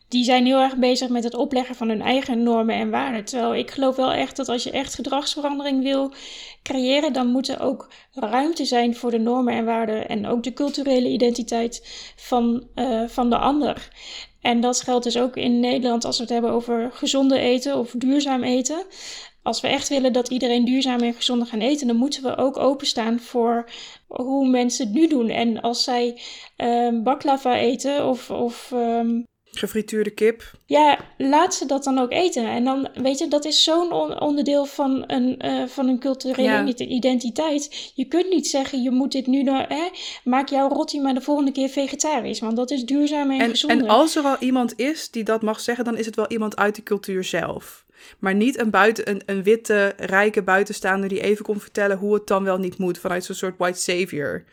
die zijn heel erg bezig met het opleggen van hun eigen normen en waarden. Terwijl ik geloof wel echt dat als je echt gedragsverandering wil creëren, dan moet er ook ruimte zijn voor de normen en waarden en ook de culturele identiteit van, uh, van de ander. En dat geldt dus ook in Nederland als we het hebben over gezonde eten of duurzaam eten als we echt willen dat iedereen duurzaam en gezonder gaan eten, dan moeten we ook openstaan voor hoe mensen het nu doen. En als zij um, baklava eten of. of um, Gefrituurde kip. Ja, laat ze dat dan ook eten. En dan, weet je, dat is zo'n onderdeel van een, uh, van een culturele identiteit. Je kunt niet zeggen, je moet dit nu, nou, hè, maak jouw roti maar de volgende keer vegetarisch. Want dat is duurzaam en, en gezonder. En als er wel iemand is die dat mag zeggen, dan is het wel iemand uit de cultuur zelf. Maar niet een, buiten, een, een witte, rijke buitenstaander die even kon vertellen hoe het dan wel niet moet. Vanuit zo'n soort white savior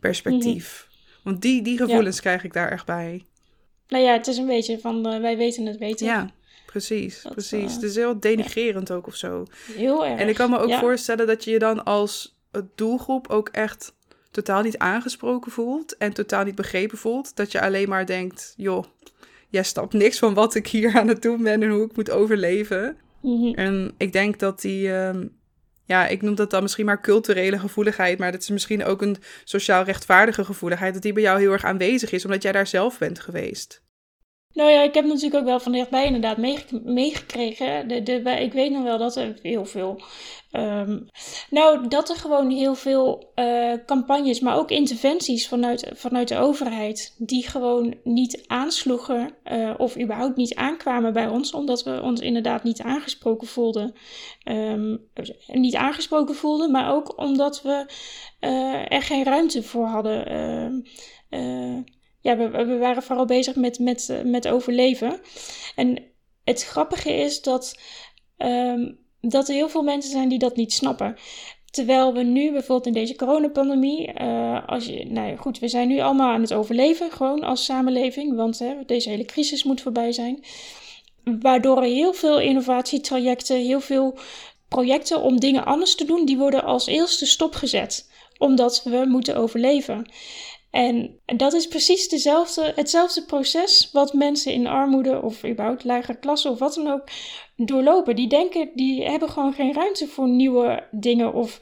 perspectief. Mhm. Want die, die gevoelens krijg ik daar echt bij. Nou ja, het is een beetje van uh, wij weten het weten. Ja, precies. precies. Uh, het is heel denigrerend ook of zo. Heel erg. En ik kan me ook voorstellen dat je je dan als doelgroep ook echt totaal niet aangesproken voelt. En totaal niet begrepen voelt. Dat je alleen maar denkt, joh, jij snapt niks van wat ik hier aan het doen ben en hoe ik moet overleven. Mhm. En ik denk dat die, ehm, ja, ik noem dat dan misschien maar culturele gevoeligheid, maar dat is misschien ook een sociaal rechtvaardige gevoeligheid, dat die bij jou heel erg aanwezig is, omdat jij daar zelf bent geweest. Nou ja, ik heb natuurlijk ook wel van dichtbij inderdaad meegekregen. De, de, ik weet nog wel dat er heel veel. Um, nou, dat er gewoon heel veel uh, campagnes, maar ook interventies vanuit, vanuit de overheid, die gewoon niet aansloegen uh, of überhaupt niet aankwamen bij ons, omdat we ons inderdaad niet aangesproken voelden. Um, niet aangesproken voelden, maar ook omdat we uh, er geen ruimte voor hadden. Ja, we, waren vooral bezig met, met, eh, met overleven. En het grappige is dat, um, dat er heel veel mensen zijn die dat niet snappen. Terwijl we nu bijvoorbeeld in deze coronapandemie, uh, als je, nou goed, we zijn nu allemaal aan het overleven, gewoon als samenleving, want hè, deze hele crisis moet voorbij zijn. Waardoor er heel veel innovatietrajecten, heel veel projecten om dingen anders te doen, die worden als eerste stopgezet, omdat we moeten overleven. En dat is precies dezelfde, hetzelfde proces wat mensen in armoede of überhaupt lagere klasse of wat dan ook doorlopen. Die denken, die hebben gewoon geen ruimte voor nieuwe dingen of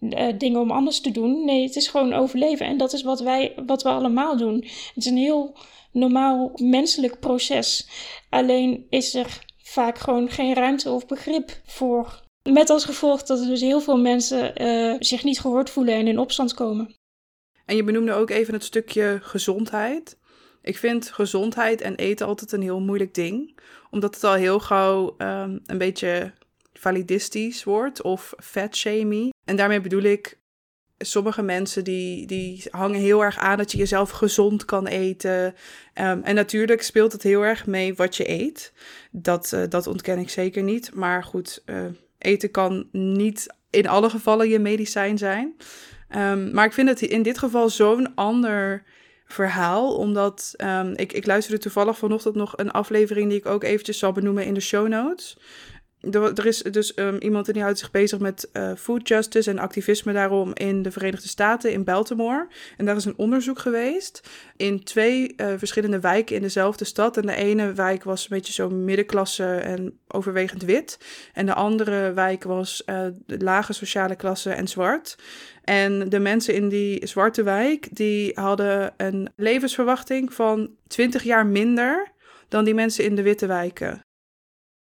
uh, dingen om anders te doen. Nee, het is gewoon overleven. En dat is wat wij, wat we allemaal doen. Het is een heel normaal menselijk proces. Alleen is er vaak gewoon geen ruimte of begrip voor. Met als gevolg dat er dus heel veel mensen uh, zich niet gehoord voelen en in opstand komen. En je benoemde ook even het stukje gezondheid. Ik vind gezondheid en eten altijd een heel moeilijk ding. Omdat het al heel gauw um, een beetje validistisch wordt of fatshamey. En daarmee bedoel ik, sommige mensen die, die hangen heel erg aan dat je jezelf gezond kan eten. Um, en natuurlijk speelt het heel erg mee wat je eet. Dat, uh, dat ontken ik zeker niet. Maar goed, uh, eten kan niet in alle gevallen je medicijn zijn. Um, maar ik vind het in dit geval zo'n ander verhaal, omdat um, ik, ik luisterde toevallig vanochtend nog een aflevering die ik ook eventjes zal benoemen in de show notes. Er, is dus um, iemand die houdt zich bezig met uh, food justice en activisme daarom in de Verenigde Staten, in Baltimore. En daar is een onderzoek geweest in twee uh, verschillende wijken in dezelfde stad. En de ene wijk was een beetje zo middenklasse en overwegend wit. En de andere wijk was uh, de lage sociale klasse en zwart. En de mensen in die zwarte wijk, die hadden een levensverwachting van 20 jaar minder dan die mensen in de witte wijken.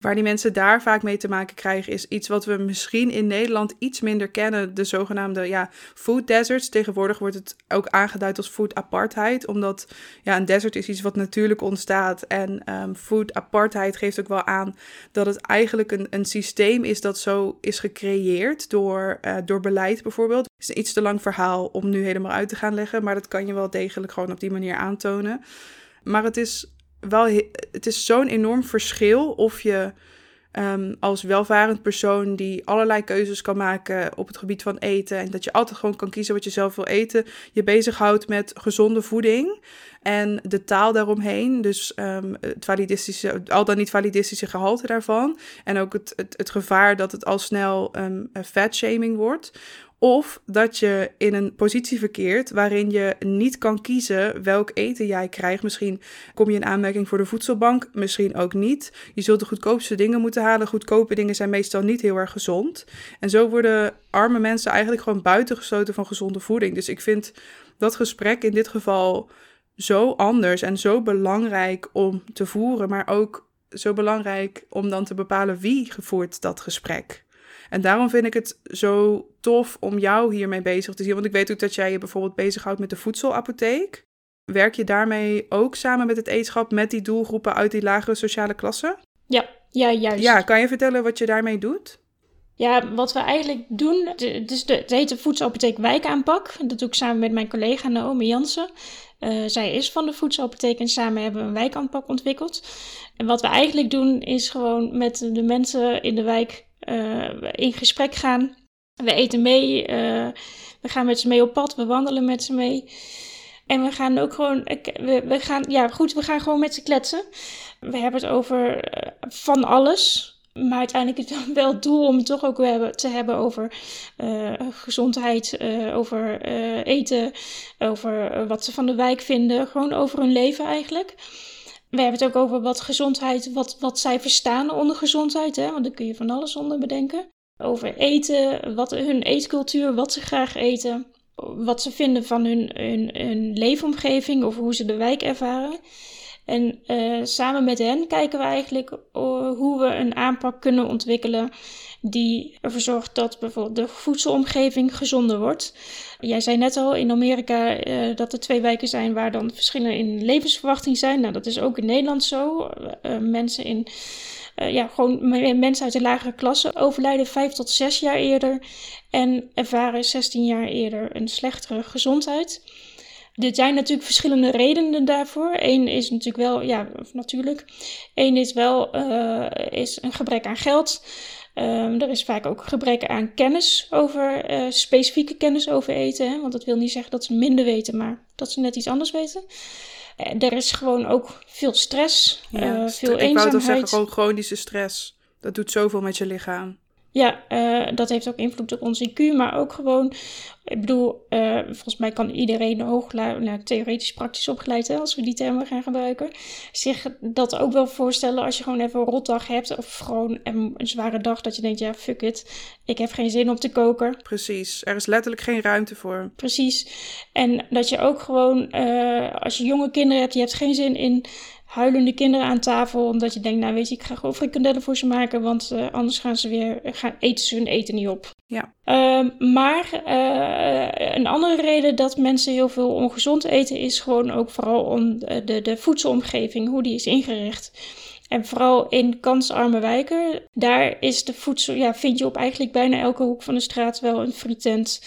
Waar die mensen daar vaak mee te maken krijgen, is iets wat we misschien in Nederland iets minder kennen. De zogenaamde ja, food deserts. Tegenwoordig wordt het ook aangeduid als food apartheid. Omdat ja, een desert is iets wat natuurlijk ontstaat. En um, food apartheid geeft ook wel aan dat het eigenlijk een, een systeem is dat zo is gecreëerd door, uh, door beleid bijvoorbeeld. Het is een iets te lang verhaal om nu helemaal uit te gaan leggen. Maar dat kan je wel degelijk gewoon op die manier aantonen. Maar het is wel, het is zo'n enorm verschil of je ehm, als welvarend persoon die allerlei keuzes kan maken op het gebied van eten. En dat je altijd gewoon kan kiezen wat je zelf wil eten. Je bezighoudt met gezonde voeding en de taal daaromheen. Dus um, het validistische, al dan niet validistische gehalte daarvan. En ook het, het, het gevaar dat het al snel um, fatshaming wordt. Of dat je in een positie verkeert waarin je niet kan kiezen welk eten jij krijgt. Misschien kom je in aanmerking voor de voedselbank, misschien ook niet. Je zult de goedkoopste dingen moeten halen. Goedkope dingen zijn meestal niet heel erg gezond. En zo worden arme mensen eigenlijk gewoon buitengesloten van gezonde voeding. Dus ik vind dat gesprek in dit geval zo anders en zo belangrijk om te voeren, maar ook zo belangrijk om dan te bepalen wie voert dat gesprek. En daarom vind ik het zo tof om jou hiermee bezig te zien. Want ik weet ook dat jij je bijvoorbeeld bezighoudt met de voedselapotheek. Werk je daarmee ook samen met het eetschap met die doelgroepen uit die lagere sociale klasse? Ja, ja, juist. Ja, kan je vertellen wat je daarmee doet? Ja, wat we eigenlijk doen, dus de, het heet de Voedselapotheek Wijkaanpak. Dat doe ik samen met mijn collega Naomi Jansen. Uh, zij is van de voedselapotheek en samen hebben we een wijkaanpak ontwikkeld. En wat we eigenlijk doen is gewoon met de mensen in de wijk in gesprek gaan. We eten mee, uh, we gaan met ze mee op pad, we wandelen met ze mee. En we gaan ook gewoon, we, gaan, ja goed, we gaan gewoon met ze kletsen. We hebben het over van alles. Maar uiteindelijk is het wel het doel om het toch ook te hebben over gezondheid, over eten, over wat ze van de wijk vinden. Gewoon over hun leven eigenlijk. We hebben het ook over wat gezondheid, wat, wat zij verstaan onder gezondheid. Hè? Want daar kun je van alles onder bedenken. Over eten, wat hun eetcultuur, wat ze graag eten. Wat ze vinden van hun, hun, hun leefomgeving of hoe ze de wijk ervaren. En uh, samen met hen kijken we eigenlijk uh, hoe we een aanpak kunnen ontwikkelen die ervoor zorgt dat bijvoorbeeld de voedselomgeving gezonder wordt. Jij zei net al in Amerika uh, dat er twee wijken zijn waar dan verschillen in levensverwachting zijn. Nou, dat is ook in Nederland zo. mensen in ja, gewoon mensen uit de lagere klasse overlijden vijf tot zes jaar eerder en ervaren 16 jaar eerder een slechtere gezondheid. Er zijn natuurlijk verschillende redenen daarvoor. Eén is natuurlijk wel, ja, natuurlijk. Eén is wel uh, is een gebrek aan geld. Um, er is vaak ook gebrek aan kennis over, uh, specifieke kennis over eten. Hè? Want dat wil niet zeggen dat ze minder weten, maar dat ze net iets anders weten. Uh, er is gewoon ook veel stress, ja, veel ik eenzaamheid. Ik wou toch zeggen, gewoon chronische stress. Dat doet zoveel met je lichaam. Ja, uh, dat heeft ook invloed op ons IQ, maar ook gewoon, ik bedoel, uh, volgens mij kan iedereen hoogla, nou, theoretisch praktisch opgeleid, hè, als we die termen gaan gebruiken, zich dat ook wel voorstellen als je gewoon even een rotdag hebt of gewoon een, een zware dag dat je denkt, ja, fuck it, ik heb geen zin om te koken. Precies, er is letterlijk geen ruimte voor. Precies, en dat je ook gewoon, uh, als je jonge kinderen hebt, je hebt geen zin in huilende kinderen aan tafel. Omdat je denkt, nou weet je, ik ga gewoon frikandellen voor ze maken. Want uh, anders gaan ze weer, gaan, eten ze hun eten niet op. Ja. Uh, maar uh, een andere reden dat mensen heel veel ongezond eten... is gewoon ook vooral om de, de voedselomgeving, hoe die is ingericht. En vooral in kansarme wijken, daar is de voedsel, ja, vind je op eigenlijk bijna elke hoek van de straat wel een frietent.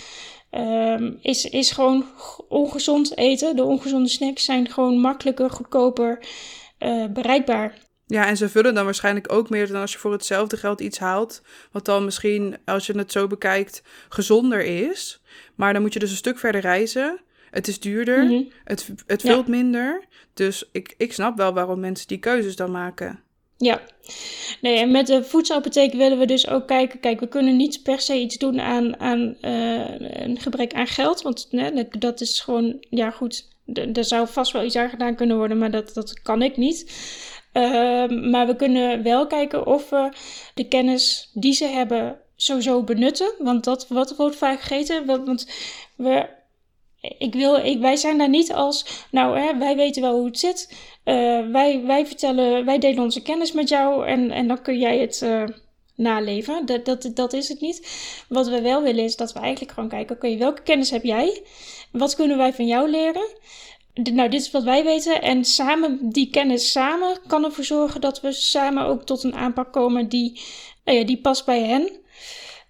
Um, is, is gewoon ongezond eten. De ongezonde snacks zijn gewoon makkelijker, goedkoper uh, bereikbaar. Ja, en ze vullen dan waarschijnlijk ook meer dan als je voor hetzelfde geld iets haalt. Wat dan misschien, als je het zo bekijkt, gezonder is. Maar dan moet je dus een stuk verder reizen. Het is duurder, mm -hmm. het, het vult ja. minder. Dus ik, ik snap wel waarom mensen die keuzes dan maken. Ja, nee, en met de voedselapotheek willen we dus ook kijken. Kijk, we kunnen niet per se iets doen aan, aan uh, een gebrek aan geld. Want nee, dat is gewoon, ja goed, er zou vast wel iets aan gedaan kunnen worden, maar dat, dat kan ik niet. Uh, maar we kunnen wel kijken of we de kennis die ze hebben sowieso benutten. Want dat wat wordt vaak vergeten. Want we ik wil, ik, wij zijn daar niet als, nou, hè, wij weten wel hoe het zit. Uh, wij, wij vertellen, wij delen onze kennis met jou en, en dan kun jij het uh, naleven. Dat, dat, dat is het niet. Wat we wel willen is dat we eigenlijk gewoon kijken, oké, welke kennis heb jij? Wat kunnen wij van jou leren? nou, dit is wat wij weten. En samen, die kennis samen kan ervoor zorgen dat we samen ook tot een aanpak komen die, nou ja, die past bij hen.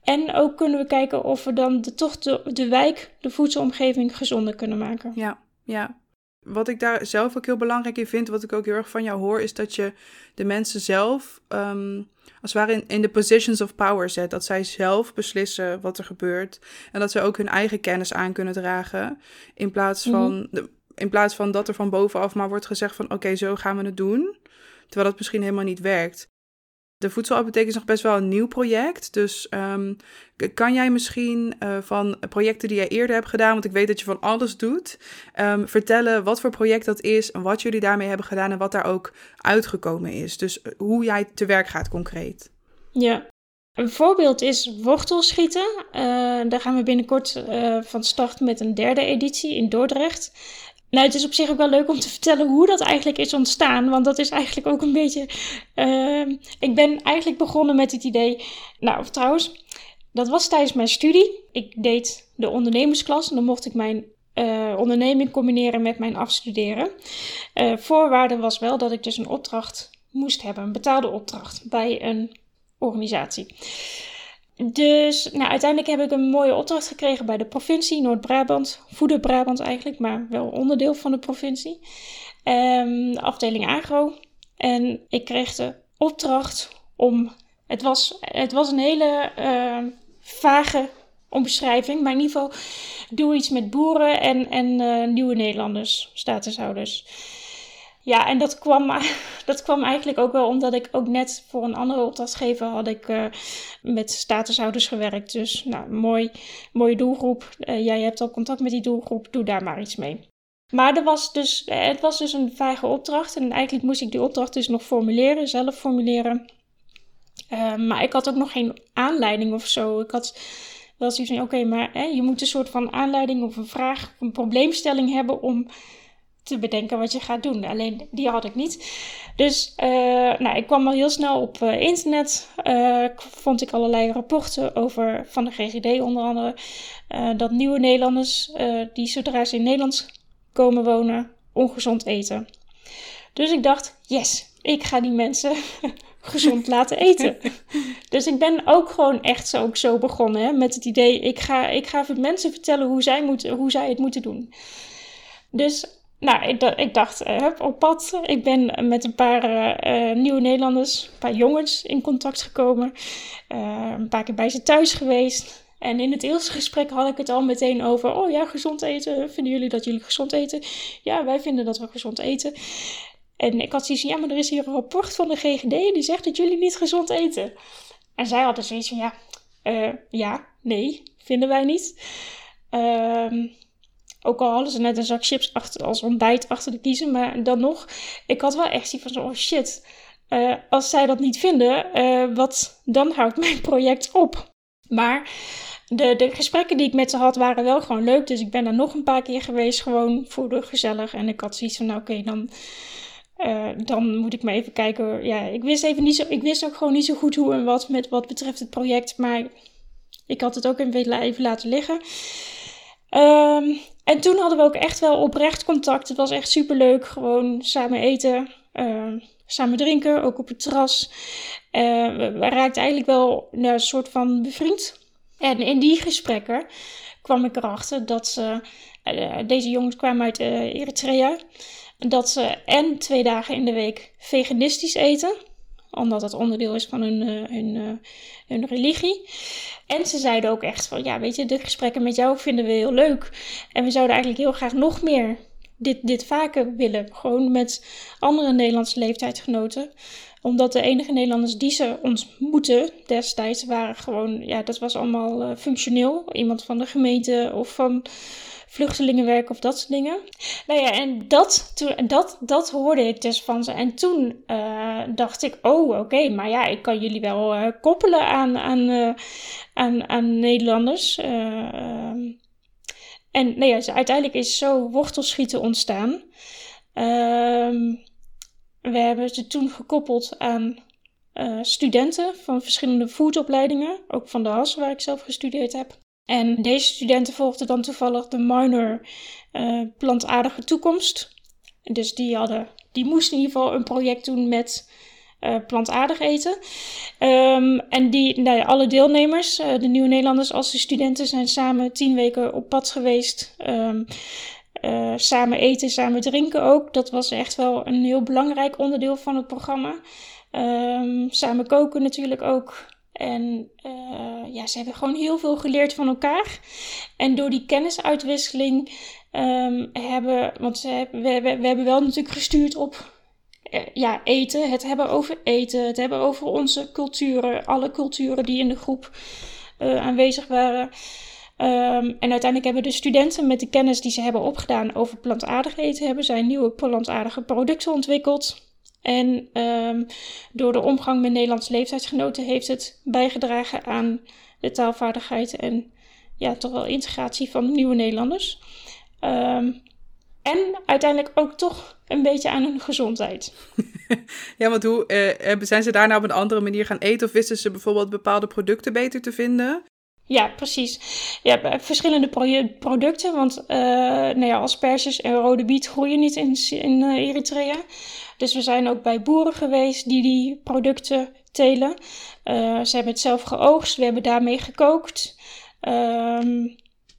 En ook kunnen we kijken of we dan de, toch de, wijk, de voedselomgeving gezonder kunnen maken. Ja, ja. wat ik daar zelf ook heel belangrijk in vind, wat ik ook heel erg van jou hoor, is dat je de mensen zelf, um, als het ware, in, in de positions of power zet. Dat zij zelf beslissen wat er gebeurt. En dat ze ook hun eigen kennis aan kunnen dragen. In plaats van, mhm. in plaats van dat er van bovenaf maar wordt gezegd van oké, zo gaan we het doen. Terwijl dat misschien helemaal niet werkt. De voedselapotheek is nog best wel een nieuw project. Dus um, kan jij misschien uh, van projecten die jij eerder hebt gedaan, want ik weet dat je van alles doet, um, vertellen wat voor project dat is en wat jullie daarmee hebben gedaan en wat daar ook uitgekomen is. Dus uh, hoe jij te werk gaat concreet. Ja, een voorbeeld is wortelschieten. Uh, daar gaan we binnenkort van start met een derde editie in Dordrecht. Nou, het is op zich ook wel leuk om te vertellen hoe dat eigenlijk is ontstaan. Want dat is eigenlijk ook een beetje. Uh, ik ben eigenlijk begonnen met het idee. Nou, trouwens, dat was tijdens mijn studie. Ik deed de ondernemersklas en dan mocht ik mijn uh, onderneming combineren met mijn afstuderen. Uh, voorwaarde was wel dat ik dus een opdracht moest hebben, een betaalde opdracht bij een organisatie. Dus nou, uiteindelijk heb ik een mooie opdracht gekregen bij de provincie Noord-Brabant. Voeder Brabant eigenlijk, maar wel onderdeel van de provincie. Um, de afdeling agro. En ik kreeg de opdracht om. Het was, het was een hele uh, vage omschrijving, maar in ieder geval doe iets met boeren en, en uh, nieuwe Nederlanders, statushouders. Ja, en dat kwam, dat kwam eigenlijk ook wel omdat ik ook net voor een andere opdrachtgever had ik uh, met statushouders gewerkt. Dus nou, mooi, mooie doelgroep. Uh, jij hebt al contact met die doelgroep, doe daar maar iets mee. Maar er was dus, eh, het was dus een vage opdracht en eigenlijk moest ik die opdracht dus nog formuleren, zelf formuleren. Maar ik had ook nog geen aanleiding of zo. Ik had wel zoiets van, oké, maar hè, je moet een soort van aanleiding of een vraag, een probleemstelling hebben om te bedenken wat je gaat doen. Alleen die had ik niet. Dus uh, nou, ik kwam al heel snel op uh, internet. Uh, vond ik allerlei rapporten over van de GGD onder andere. dat nieuwe Nederlanders, die zodra ze in Nederland komen wonen, ongezond eten. Dus ik dacht, yes, ik ga die mensen gezond laten eten. dus ik ben ook gewoon echt zo, ook zo begonnen hè, met het idee, ik ga, ik ga mensen vertellen hoe zij, moeten, hoe zij het moeten doen. Dus nou, ik, ik dacht, uh, op pad. Ik ben met een paar uh, nieuwe Nederlanders, een paar jongens in contact gekomen. Uh, een paar keer bij ze thuis geweest. En in het eerste gesprek had ik het al meteen over: oh ja, gezond eten. Vinden jullie dat jullie gezond eten? Ja, wij vinden dat we gezond eten. En ik had zoiets van: ja, maar er is hier een rapport van de GGD die zegt dat jullie niet gezond eten. En zij hadden zoiets van: ja, ja, nee, vinden wij niet. Ehm ook al hadden ze net een zak chips achter, als ontbijt achter de kiezen. Maar dan nog, ik had wel echt die van oh shit. Uh, als zij dat niet vinden, uh, wat, dan houdt mijn project op. Maar de, de gesprekken die ik met ze had, waren wel gewoon leuk. Dus ik ben er nog een paar keer geweest, gewoon voor de gezellig. En ik had zoiets van, nou oké, dan, uh, dan moet ik maar even kijken. Ja, ik wist, even niet zo, ik wist ook gewoon niet zo goed hoe en wat met wat betreft het project. Maar ik had het ook even laten liggen. Um, en toen hadden we ook echt wel oprecht contact. Het was echt super leuk. Gewoon samen eten, uh, samen drinken, ook op het terras. Uh, we, raakten eigenlijk wel een soort van bevriend. En in die gesprekken kwam ik erachter dat ze, uh, deze jongens kwamen uit Eritrea, dat ze en twee dagen in de week veganistisch eten omdat het onderdeel is van hun religie. En ze zeiden ook echt van, ja, weet je, de gesprekken met jou vinden we heel leuk. En we zouden eigenlijk heel graag nog meer dit, dit vaker willen. Gewoon met andere Nederlandse leeftijdsgenoten. Omdat de enige Nederlanders die ze ontmoeten destijds waren gewoon, ja, dat was allemaal uh, functioneel. Iemand van de gemeente of van vluchtelingenwerk of dat soort dingen. Nou ja, en dat, dat, dat hoorde ik dus van ze. En toen uh, dacht ik, oh oké, maar ja, ik kan jullie wel uh, koppelen aan, aan, uh, aan, aan Nederlanders. En nou ja, uiteindelijk is zo wortelschieten ontstaan. Ehm, we hebben ze toen gekoppeld aan studenten van verschillende foodopleidingen, ook van de HAS, waar ik zelf gestudeerd heb. En deze studenten volgden dan toevallig de minor uh, plantaardige toekomst. Dus die, hadden, die moesten in ieder geval een project doen met uh, plantaardig eten. Um, en die, nou alle deelnemers, uh, de Nieuwe Nederlanders als de studenten, zijn samen tien weken op pad geweest. Um, eh, samen eten, samen drinken ook. Dat was echt wel een heel belangrijk onderdeel van het programma. Ehm, samen koken natuurlijk ook. En uh, ja, ze hebben gewoon heel veel geleerd van elkaar. En door die kennisuitwisseling um, hebben, want ze hebben, we, we, we, hebben wel natuurlijk gestuurd op uh, ja, eten, het hebben over eten, het hebben over onze culturen, alle culturen die in de groep uh, aanwezig waren. Um, en uiteindelijk hebben de studenten met de kennis die ze hebben opgedaan over plantaardig eten, hebben zij nieuwe plantaardige producten ontwikkeld. En um, door de omgang met Nederlandse leeftijdsgenoten heeft het bijgedragen aan de taalvaardigheid en ja, toch wel integratie van nieuwe Nederlanders. Um, en uiteindelijk ook toch een beetje aan hun gezondheid. ja, want hoe uh, zijn ze daarna op een andere manier gaan eten? Of wisten ze bijvoorbeeld bepaalde producten beter te vinden? Ja, precies. Ja, verschillende pro producten. Want uh, nou ja, asperges en rode biet groeien niet in, in uh, Eritrea. Dus we zijn ook bij boeren geweest die die producten telen. Uh, ze hebben het zelf geoogst, we hebben daarmee gekookt. Um,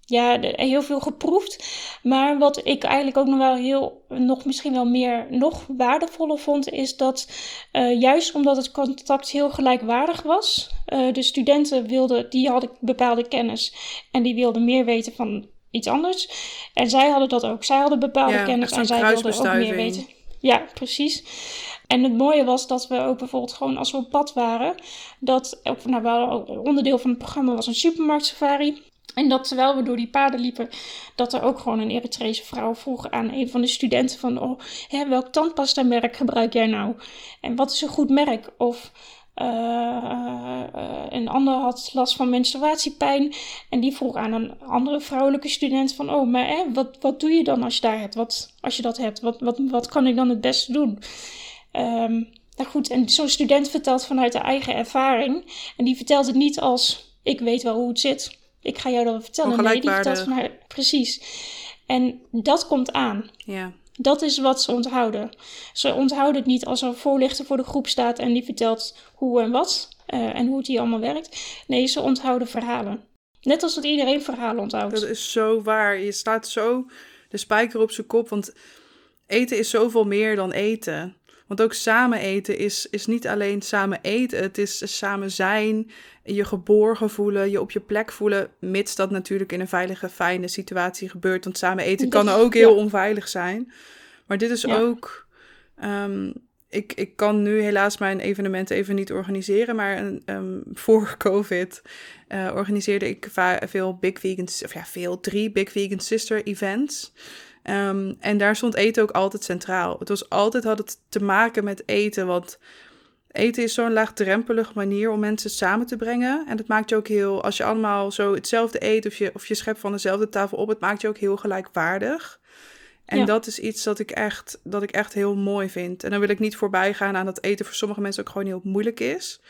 ja, heel veel geproefd. Maar wat ik eigenlijk ook nog wel heel, nog misschien wel meer, nog waardevoller vond, is dat uh, juist omdat het contact heel gelijkwaardig was, uh, de studenten wilden, die hadden bepaalde kennis en die wilden meer weten van iets anders. En zij hadden dat ook. Zij hadden bepaalde ja, kennis en zij wilden ook meer weten. Ja, precies. En het mooie was dat we ook bijvoorbeeld gewoon als we op pad waren, dat, nou wel, onderdeel van het programma was een supermarktsafari. En dat terwijl we door die paden liepen, dat er ook gewoon een Eritrese vrouw vroeg aan een van de studenten van, oh, hè, welk tandpasta merk gebruik jij nou? En wat is een goed merk? Of uh, uh, een ander had last van menstruatiepijn en die vroeg aan een andere vrouwelijke student van, oh, maar hè, wat, wat doe je dan als je daar hebt? Wat, als je dat hebt, wat, wat, wat kan ik dan het beste doen? Um, nou goed, en zo'n student vertelt vanuit de eigen ervaring en die vertelt het niet als, ik weet wel hoe het zit ik ga jou dat vertellen. Nee, die vertelt van haar. Precies. En dat komt aan. Ja. Dat is wat ze onthouden. Ze onthouden het niet als er een voorlichter voor de groep staat en die vertelt hoe en wat uh, en hoe het hier allemaal werkt. Nee, ze onthouden verhalen. Net als dat iedereen verhalen onthoudt. Dat is zo waar. Je staat zo de spijker op zijn kop, want eten is zoveel meer dan eten. Want ook samen eten is, is niet alleen samen eten, het is samen zijn, je geborgen voelen, je op je plek voelen, mits dat natuurlijk in een veilige, fijne situatie gebeurt. Want samen eten kan ook heel onveilig zijn. Maar dit is ook. Um, ik, ik kan nu helaas mijn evenementen even niet organiseren, maar um, voor COVID uh, organiseerde ik veel Big Vegan, of ja, veel, drie Big Vegan Sister events. Um, en daar stond eten ook altijd centraal. Het was altijd had het te maken met eten, want eten is zo'n laagdrempelige manier om mensen samen te brengen. En dat maakt je ook heel, als je allemaal zo hetzelfde eet of je, of je schept van dezelfde tafel op, het maakt je ook heel gelijkwaardig. En dat is iets dat ik, echt, dat ik echt heel mooi vind. En dan wil ik niet voorbij gaan aan dat eten voor sommige mensen ook gewoon heel moeilijk is.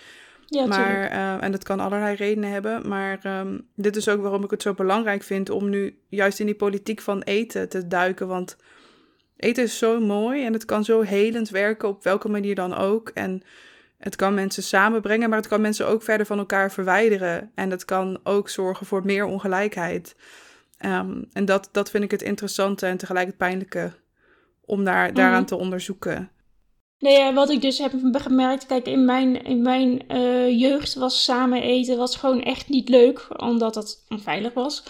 Ja, maar, uh, en dat kan allerlei redenen hebben. Maar um, dit is ook waarom ik het zo belangrijk vind om nu juist in die politiek van eten te duiken. Want eten is zo mooi en het kan zo helend werken op welke manier dan ook. En het kan mensen samenbrengen, maar het kan mensen ook verder van elkaar verwijderen. En het kan ook zorgen voor meer ongelijkheid. Um, en dat, dat vind ik het interessante en tegelijk het pijnlijke om daar, daaraan mm. te onderzoeken. Nee, wat ik dus heb gemerkt, kijk, in mijn, in mijn uh, jeugd was samen eten was gewoon echt niet leuk, omdat het onveilig was.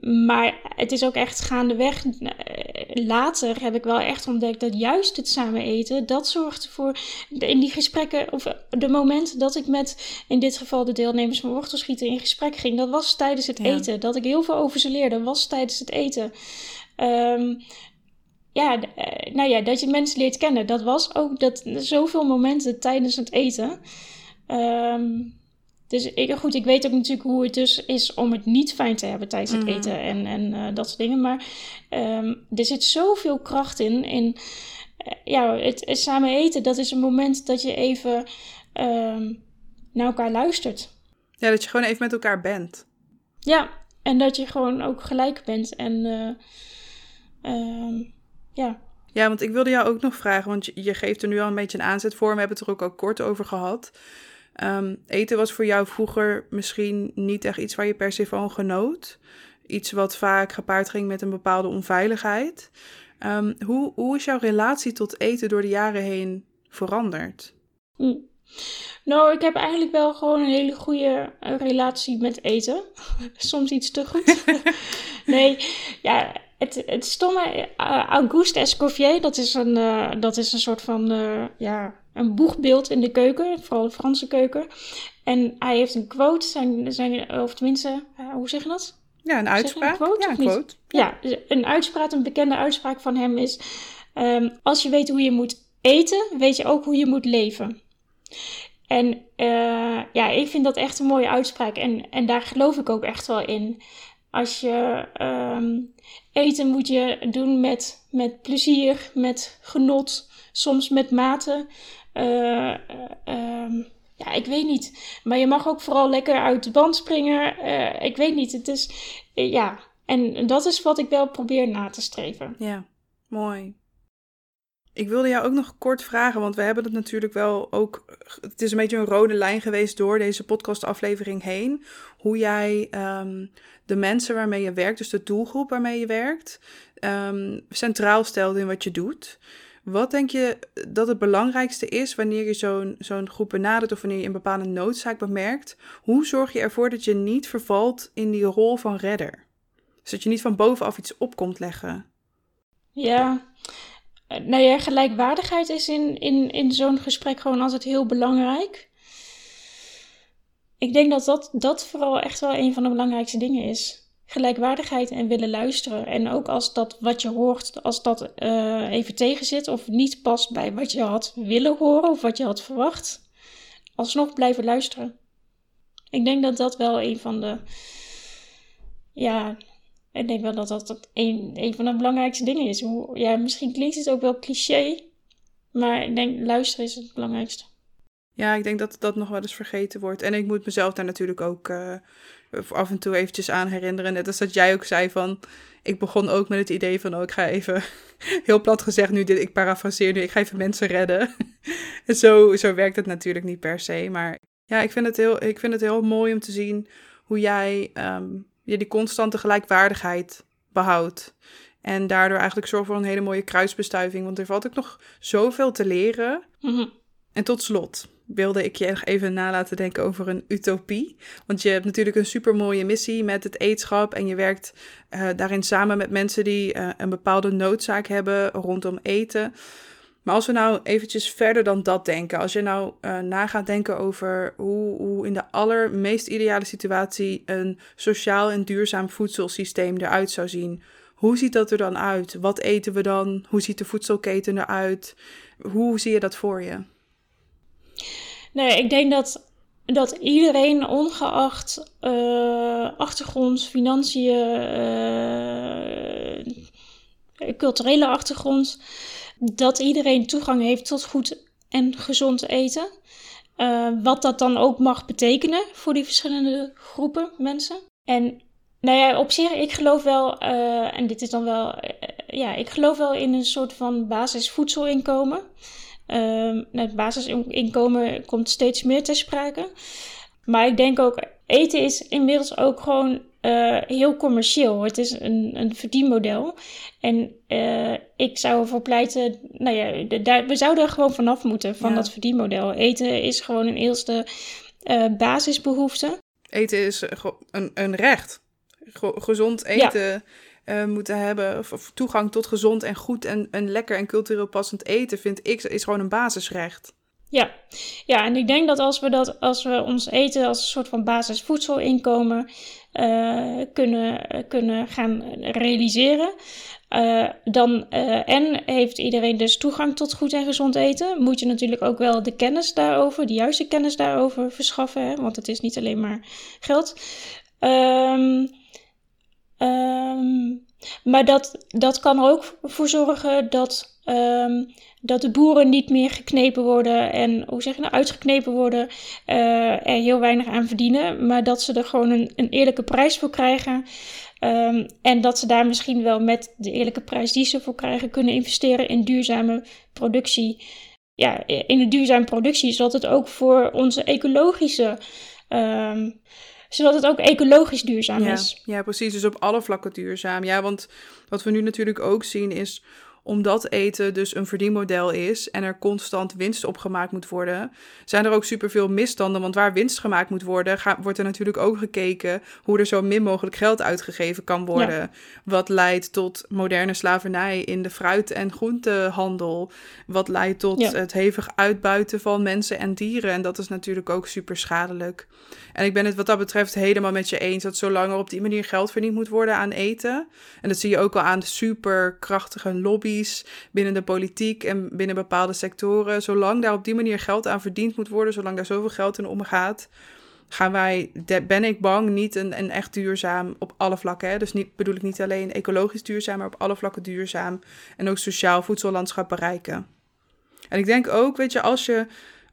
Maar het is ook echt gaandeweg. Eh, later heb ik wel echt ontdekt dat juist het samen eten, dat zorgt voor in die gesprekken, of de momenten dat ik met in dit geval de deelnemers van wortelschieten in gesprek ging, dat was tijdens het eten. Dat ik heel veel over ze leerde, was tijdens het eten. Um, ja, eh, nou ja, dat je mensen leert kennen. Dat was ook dat, zoveel momenten tijdens het eten. Um, dus ik, goed, ik weet ook natuurlijk hoe het dus is om het niet fijn te hebben tijdens het mhm. eten en, en uh, dat soort dingen. Maar um, er zit zoveel kracht in. in uh, ja, het, het, samen eten, dat is een moment dat je even um, naar elkaar luistert. Ja, dat je gewoon even met elkaar bent. Ja, en dat je gewoon ook gelijk bent. En uh, ja. Ja, want ik wilde jou ook nog vragen, want je, geeft er nu al een beetje een aanzet voor. We hebben het er ook al kort over gehad. Um, eten was voor jou vroeger misschien niet echt iets waar je per se van genoot. iets wat vaak gepaard ging met een bepaalde onveiligheid. Ehm, hoe, hoe is jouw relatie tot eten door de jaren heen veranderd? Hm. Nou, ik heb eigenlijk wel gewoon een hele goede eh, relatie met eten. Soms iets te goed. nee, ja, het, het stomme uh, Auguste Escoffier, dat is een, uh, dat is een soort van ja, een boegbeeld in de keuken, vooral de Franse keuken. En hij heeft een quote, zijn, zijn, of tenminste, hoe zeg je dat? Ja, een uitspraak. Een quote, ja, een quote. Ja. ja, een uitspraak, een bekende uitspraak van hem is: um, Als je weet hoe je moet eten, weet je ook hoe je moet leven. En uh, ja, ik vind dat echt een mooie uitspraak. En, en daar geloof ik ook echt wel in. Als je um, eten moet je doen met, met plezier, met genot, soms met mate. Uh, um, ja, ik weet niet. Maar je mag ook vooral lekker uit de band springen. Uh, ik weet niet. Het is, ja. En dat is wat ik wel probeer na te streven. Ja, mooi. Ik wilde jou ook nog kort vragen, want we hebben het natuurlijk wel ook. Het is een beetje een rode lijn geweest door deze podcastaflevering heen. Hoe jij um, de mensen waarmee je werkt, dus de doelgroep waarmee je werkt, um, centraal stelt in wat je doet. Wat denk je dat het belangrijkste is wanneer je zo'n zo'n groep benadert of wanneer je een bepaalde noodzaak bemerkt? Hoe zorg je ervoor dat je niet vervalt in die rol van redder? Dus dat je niet van bovenaf iets op komt leggen. Ja, nou ja, gelijkwaardigheid is in, in, in zo'n gesprek gewoon altijd heel belangrijk. Ik denk dat, dat dat vooral echt wel een van de belangrijkste dingen is. Gelijkwaardigheid en willen luisteren. En ook als dat wat je hoort, als dat uh, even tegenzit of niet past bij wat je had willen horen of wat je had verwacht, alsnog blijven luisteren. Ik denk dat dat wel een van de ja, ik denk wel dat dat een, een van de belangrijkste dingen is. Hoe, ja, misschien klinkt het ook wel cliché, maar ik denk luisteren is het belangrijkste. Ja, ik denk dat dat nog wel eens vergeten wordt. En ik moet mezelf daar natuurlijk ook uh, af en toe eventjes aan herinneren. Net als dat jij ook zei van... Ik begon ook met het idee van, oh, ik ga even... Heel plat gezegd nu, dit, ik parafraseer nu, ik ga even mensen redden. zo, zo werkt het natuurlijk niet per se. Maar ja, ik vind het heel, ik vind het heel mooi om te zien hoe jij... Um, je die constante gelijkwaardigheid behoudt. En daardoor eigenlijk zorgt voor een hele mooie kruisbestuiving. Want er valt ook nog zoveel te leren. Mhm. En tot slot wilde ik je even nalaten denken over een utopie. Want je hebt natuurlijk een supermooie missie met het eetschap. En je werkt uh, daarin samen met mensen die uh, een bepaalde noodzaak hebben rondom eten. Maar als we nou eventjes verder dan dat denken, als je nou uh, na gaat denken over hoe, hoe in de allermeest ideale situatie een sociaal en duurzaam voedselsysteem eruit zou zien, hoe ziet dat er dan uit? Wat eten we dan? Hoe ziet de voedselketen eruit? Hoe zie je dat voor je? Nee, ik denk dat, dat iedereen, ongeacht uh, achtergrond, financiën, uh, culturele achtergrond, dat iedereen toegang heeft tot goed en gezond eten. Uh, wat dat dan ook mag betekenen voor die verschillende groepen mensen. En nou ja, op zich, ik geloof wel, en dit is dan wel, ja, ik geloof wel in een soort van basisvoedselinkomen. Nou, het basisinkomen komt steeds meer ter sprake. Maar ik denk ook, eten is inmiddels ook gewoon uh, heel commercieel. Het is een, een verdienmodel. En uh, ik zou ervoor pleiten, nou ja, we zouden er gewoon vanaf moeten, van ja. dat verdienmodel. Eten is gewoon een eerste uh, basisbehoefte. Eten is een, een recht. gezond eten ja. Moeten hebben, of, toegang tot gezond en goed en, en lekker en cultureel passend eten, vind ik, is gewoon een basisrecht. Ja. ja, en ik denk dat als we, dat, als we ons eten als een soort van basisvoedselinkomen uh, kunnen, kunnen gaan realiseren, uh, dan, uh, en heeft iedereen dus toegang tot goed en gezond eten, moet je natuurlijk ook wel de kennis daarover, de juiste kennis daarover verschaffen, hè? want het is niet alleen maar geld. Um, um, maar dat, dat kan er ook voor zorgen dat um, dat de boeren niet meer geknepen worden en hoe zeg je nou, uitgeknepen worden, uh, er heel weinig aan verdienen, maar dat ze er gewoon een, een eerlijke prijs voor krijgen. Um, en dat ze daar misschien wel met de eerlijke prijs die ze voor krijgen kunnen investeren in duurzame productie. Ja, in de duurzame productie, zodat het ook voor onze ecologische um, zodat het ook ecologisch duurzaam ja, is. Ja, precies. Dus op alle vlakken duurzaam. Ja, want wat we nu natuurlijk ook zien is omdat eten dus een verdienmodel is en er constant winst opgemaakt moet worden, zijn er ook superveel misstanden. Want waar winst gemaakt moet worden, wordt er natuurlijk ook gekeken hoe er zo min mogelijk geld uitgegeven kan worden. Wat leidt tot moderne slavernij in de fruit- en groentehandel. Wat leidt tot het hevig uitbuiten van mensen en dieren. En dat is natuurlijk ook super schadelijk. En ik ben het wat dat betreft helemaal met je eens dat zolang er op die manier geld verdiend moet worden aan eten. En dat zie je ook al aan de super krachtige lobby's binnen de politiek en binnen bepaalde sectoren. Zolang daar op die manier geld aan verdiend moet worden, zolang daar zoveel geld in omgaat, gaan wij, ben ik bang, niet een, een echt duurzaam op alle vlakken. Hè? Dus niet, bedoel ik niet alleen ecologisch duurzaam, maar op alle vlakken duurzaam. En ook sociaal voedsellandschap bereiken. En ik denk ook, weet je, als je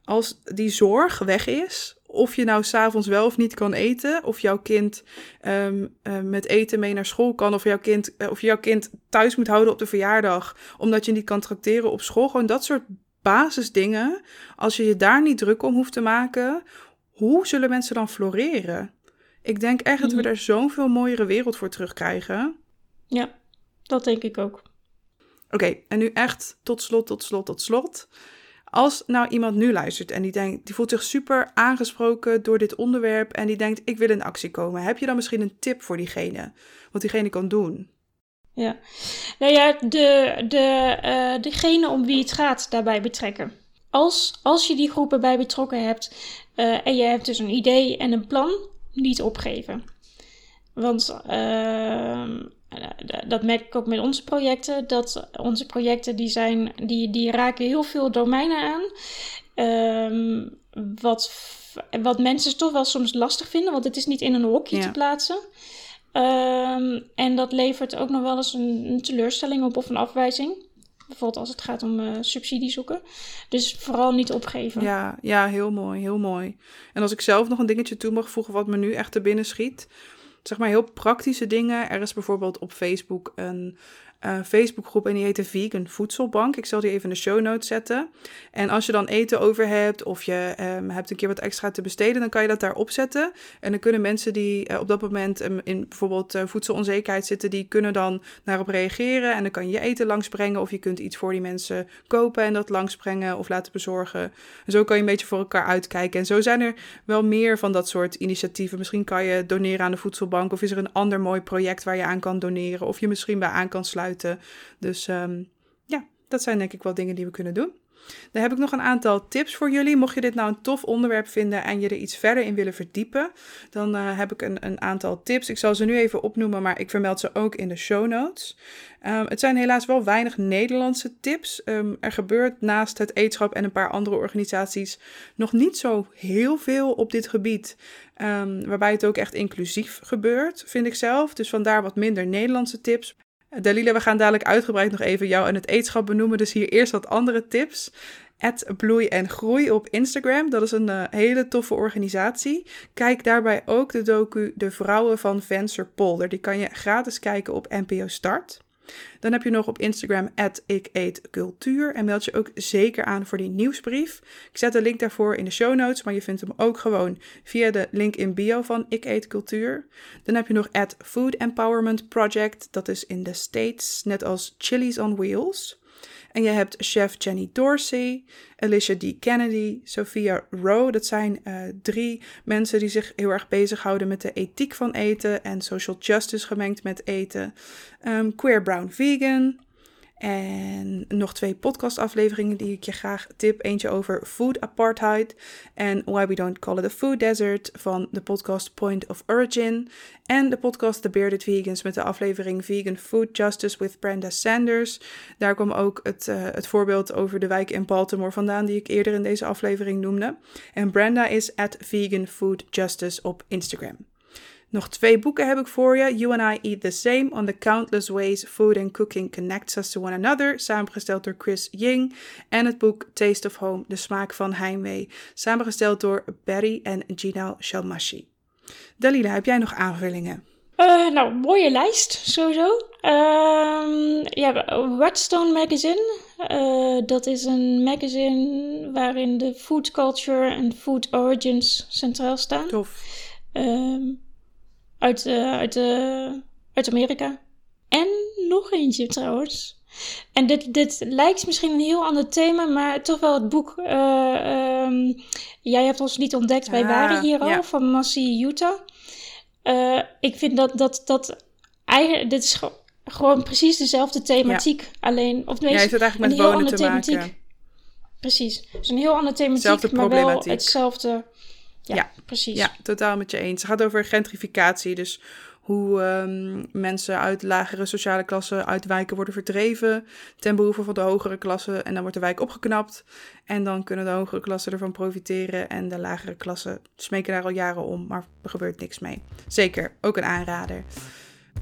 als die zorg weg is, of je nou s'avonds wel of niet kan eten, of jouw kind ehm, eh, met eten mee naar school kan, of, jouw kind, uh, of je jouw kind thuis moet houden op de verjaardag, omdat je niet kan tracteren op school. Gewoon dat soort basisdingen. Als je je daar niet druk om hoeft te maken, hoe zullen mensen dan floreren? Ik denk echt dat we mhm. zo'n veel mooiere wereld voor terugkrijgen. Ja, dat denk ik ook. Oké, en nu echt tot slot, tot slot, tot slot. Als nou iemand nu luistert en die denkt, die voelt zich super aangesproken door dit onderwerp en die denkt, ik wil in actie komen, heb je dan misschien een tip voor diegene? Wat diegene kan doen? Ja, nou ja, de, de, uh, degene om wie het gaat daarbij betrekken. Als, als je die groepen bij betrokken hebt uh, en je hebt dus een idee en een plan, niet opgeven. Want uh, dat merk ik ook met onze projecten. Dat onze projecten die zijn, die, die raken heel veel domeinen aan. Um, wat, wat mensen toch wel soms lastig vinden, want het is niet in een hokje te plaatsen. Um, en dat levert ook nog wel eens een, een, teleurstelling op of een afwijzing. Bijvoorbeeld als het gaat om uh, subsidie zoeken. Dus vooral niet opgeven. Ja, ja, heel mooi, heel mooi. En als ik zelf nog een dingetje toe mag voegen wat me nu echt te binnen schiet zeg maar heel praktische dingen. Er is bijvoorbeeld op Facebook een uh, Facebookgroep en die heet de Vegan Voedselbank. Ik zal die even in de show notes zetten. En als je dan eten over hebt of je um, hebt een keer wat extra te besteden, dan kan je dat daar opzetten. En dan kunnen mensen die uh, op dat moment um, in bijvoorbeeld uh, voedselonzekerheid zitten, die kunnen dan daarop reageren. En dan kan je je eten langsbrengen of je kunt iets voor die mensen kopen en dat langsbrengen of laten bezorgen. En zo kan je een beetje voor elkaar uitkijken. En zo zijn er wel meer van dat soort initiatieven. Misschien kan je doneren aan de voedselbank of is er een ander mooi project waar je aan kan doneren of je misschien bij aan kan sluiten. Dus ehm, ja, dat zijn denk ik wel dingen die we kunnen doen. Dan heb ik nog een aantal tips voor jullie. Mocht je dit nou een tof onderwerp vinden en je er iets verder in willen verdiepen, dan uh, heb ik een, een, aantal tips. Ik zal ze nu even opnoemen, maar ik vermeld ze ook in de show notes. Um, het zijn helaas wel weinig Nederlandse tips. Um, er gebeurt naast het eetschap en een paar andere organisaties nog niet zo heel veel op dit gebied. waarbij het ook echt inclusief gebeurt, vind ik zelf. Dus vandaar wat minder Nederlandse tips. Dalila, we gaan dadelijk uitgebreid nog even jou en het eetschap benoemen. Dus hier eerst wat andere tips. At Bloei en Groei op Instagram. Dat is een uh, hele toffe organisatie. Kijk daarbij ook de docu De Vrouwen van Venster Polder. Die kan je gratis kijken op NPO Start. Dan heb je nog op Instagram ik en meld je ook zeker aan voor die nieuwsbrief. Ik zet de link daarvoor in de show notes, maar je vindt hem ook gewoon via de link in bio van Ik eet cultuur. Dan heb je nog Food Empowerment Project, dat is in de States, net als Chili's on Wheels. En je hebt chef Jenny Dorsey, Alicia D. Kennedy, Sophia Rowe. Dat zijn uh, drie mensen die zich heel erg bezighouden met de ethiek van eten en social justice gemengd met eten. Um, Queer Brown Vegan, en nog twee podcastafleveringen die ik je graag tip. Eentje over food apartheid en why we don't call it a food desert van de podcast Point of Origin. En de podcast The Bearded Vegans met de aflevering Vegan Food Justice with Brenda Sanders. Daar kwam ook het, uh, het voorbeeld over de wijk in Baltimore vandaan die ik eerder in deze aflevering noemde. En Brenda is at Vegan Food Justice op Instagram. Nog twee boeken heb ik voor je. You and I Eat the Same on the Countless Ways Food and Cooking Connects Us to One Another, samengesteld door Chris Ying. En het boek Taste of Home, De Smaak van Heimwee, samengesteld door Barry en Gina Shalmashi. Dalila, heb jij nog aanvullingen? Uh, nou, mooie lijst, sowieso. Uh, ja, Whetstone Magazine. Uh, dat is een magazine waarin de food culture en food origins centraal staan. Tof. Ehm, uit, uh, uit, uh, uit Amerika. En nog eentje trouwens. En dit, dit lijkt misschien een heel ander thema, maar toch wel het boek. Uh, um, Jij hebt ons niet ontdekt, wij ah, waren hier al, van Massi Utah. ik vind dat, dat, dat eigenlijk, dit is gewoon precies dezelfde thematiek. Alleen, of tenminste, ja, het eigenlijk met wonen te thematiek. maken. Precies. Dus een heel andere thematiek, maar wel hetzelfde. Ja, ja, precies. Ja, totaal met je eens. Het gaat over gentrificatie. Dus hoe um, mensen uit lagere sociale klassen uit wijken worden verdreven ten behoeve van de hogere klassen. En dan wordt de wijk opgeknapt en dan kunnen de hogere klassen ervan profiteren en de lagere klassen smeken daar al jaren om, maar er gebeurt niks mee. Zeker, ook een aanrader.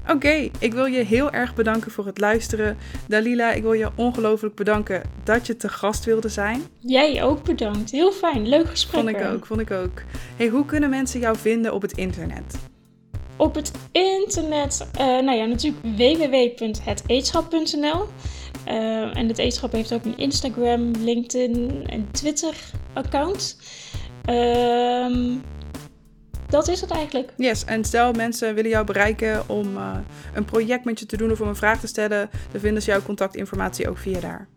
Oké, ik wil je heel erg bedanken voor het luisteren. Dalila, ik wil je ongelooflijk bedanken dat je te gast wilde zijn. Jij ook bedankt. Heel fijn. Leuk gesprek. Vond ik ook, vond ik ook. Hey, hoe kunnen mensen jou vinden op het internet? Op het internet, uh, nou ja, natuurlijk www.heteetschap.nl. Uh, eh, en het eetschap heeft ook een Instagram, LinkedIn en Twitter account. Ehm dat is het eigenlijk. Yes, en stel mensen willen jou bereiken om uh, een project met je te doen of om een vraag te stellen, dan vinden ze jouw contactinformatie ook via daar.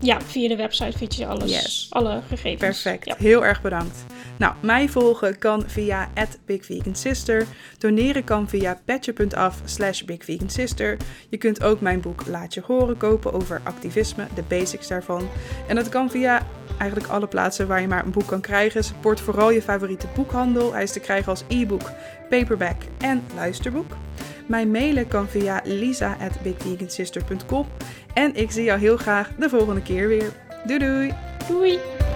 Ja, via de website vind je alles, yes. alle gegevens. Perfect, heel erg bedankt. Nou, mij volgen kan via @bigvegansister. Doneren kan via petje.af slash bigvegansister. Je kunt ook mijn boek Laat je horen kopen over activisme, de basics daarvan. En dat kan via eigenlijk alle plaatsen waar je maar een boek kan krijgen. Support vooral je favoriete boekhandel. Hij is te krijgen als e-book, paperback en luisterboek. Mijn mailen kan via lisa.bigvegansister.com. En ik zie jou heel graag de volgende keer weer. Doei doei! Doei!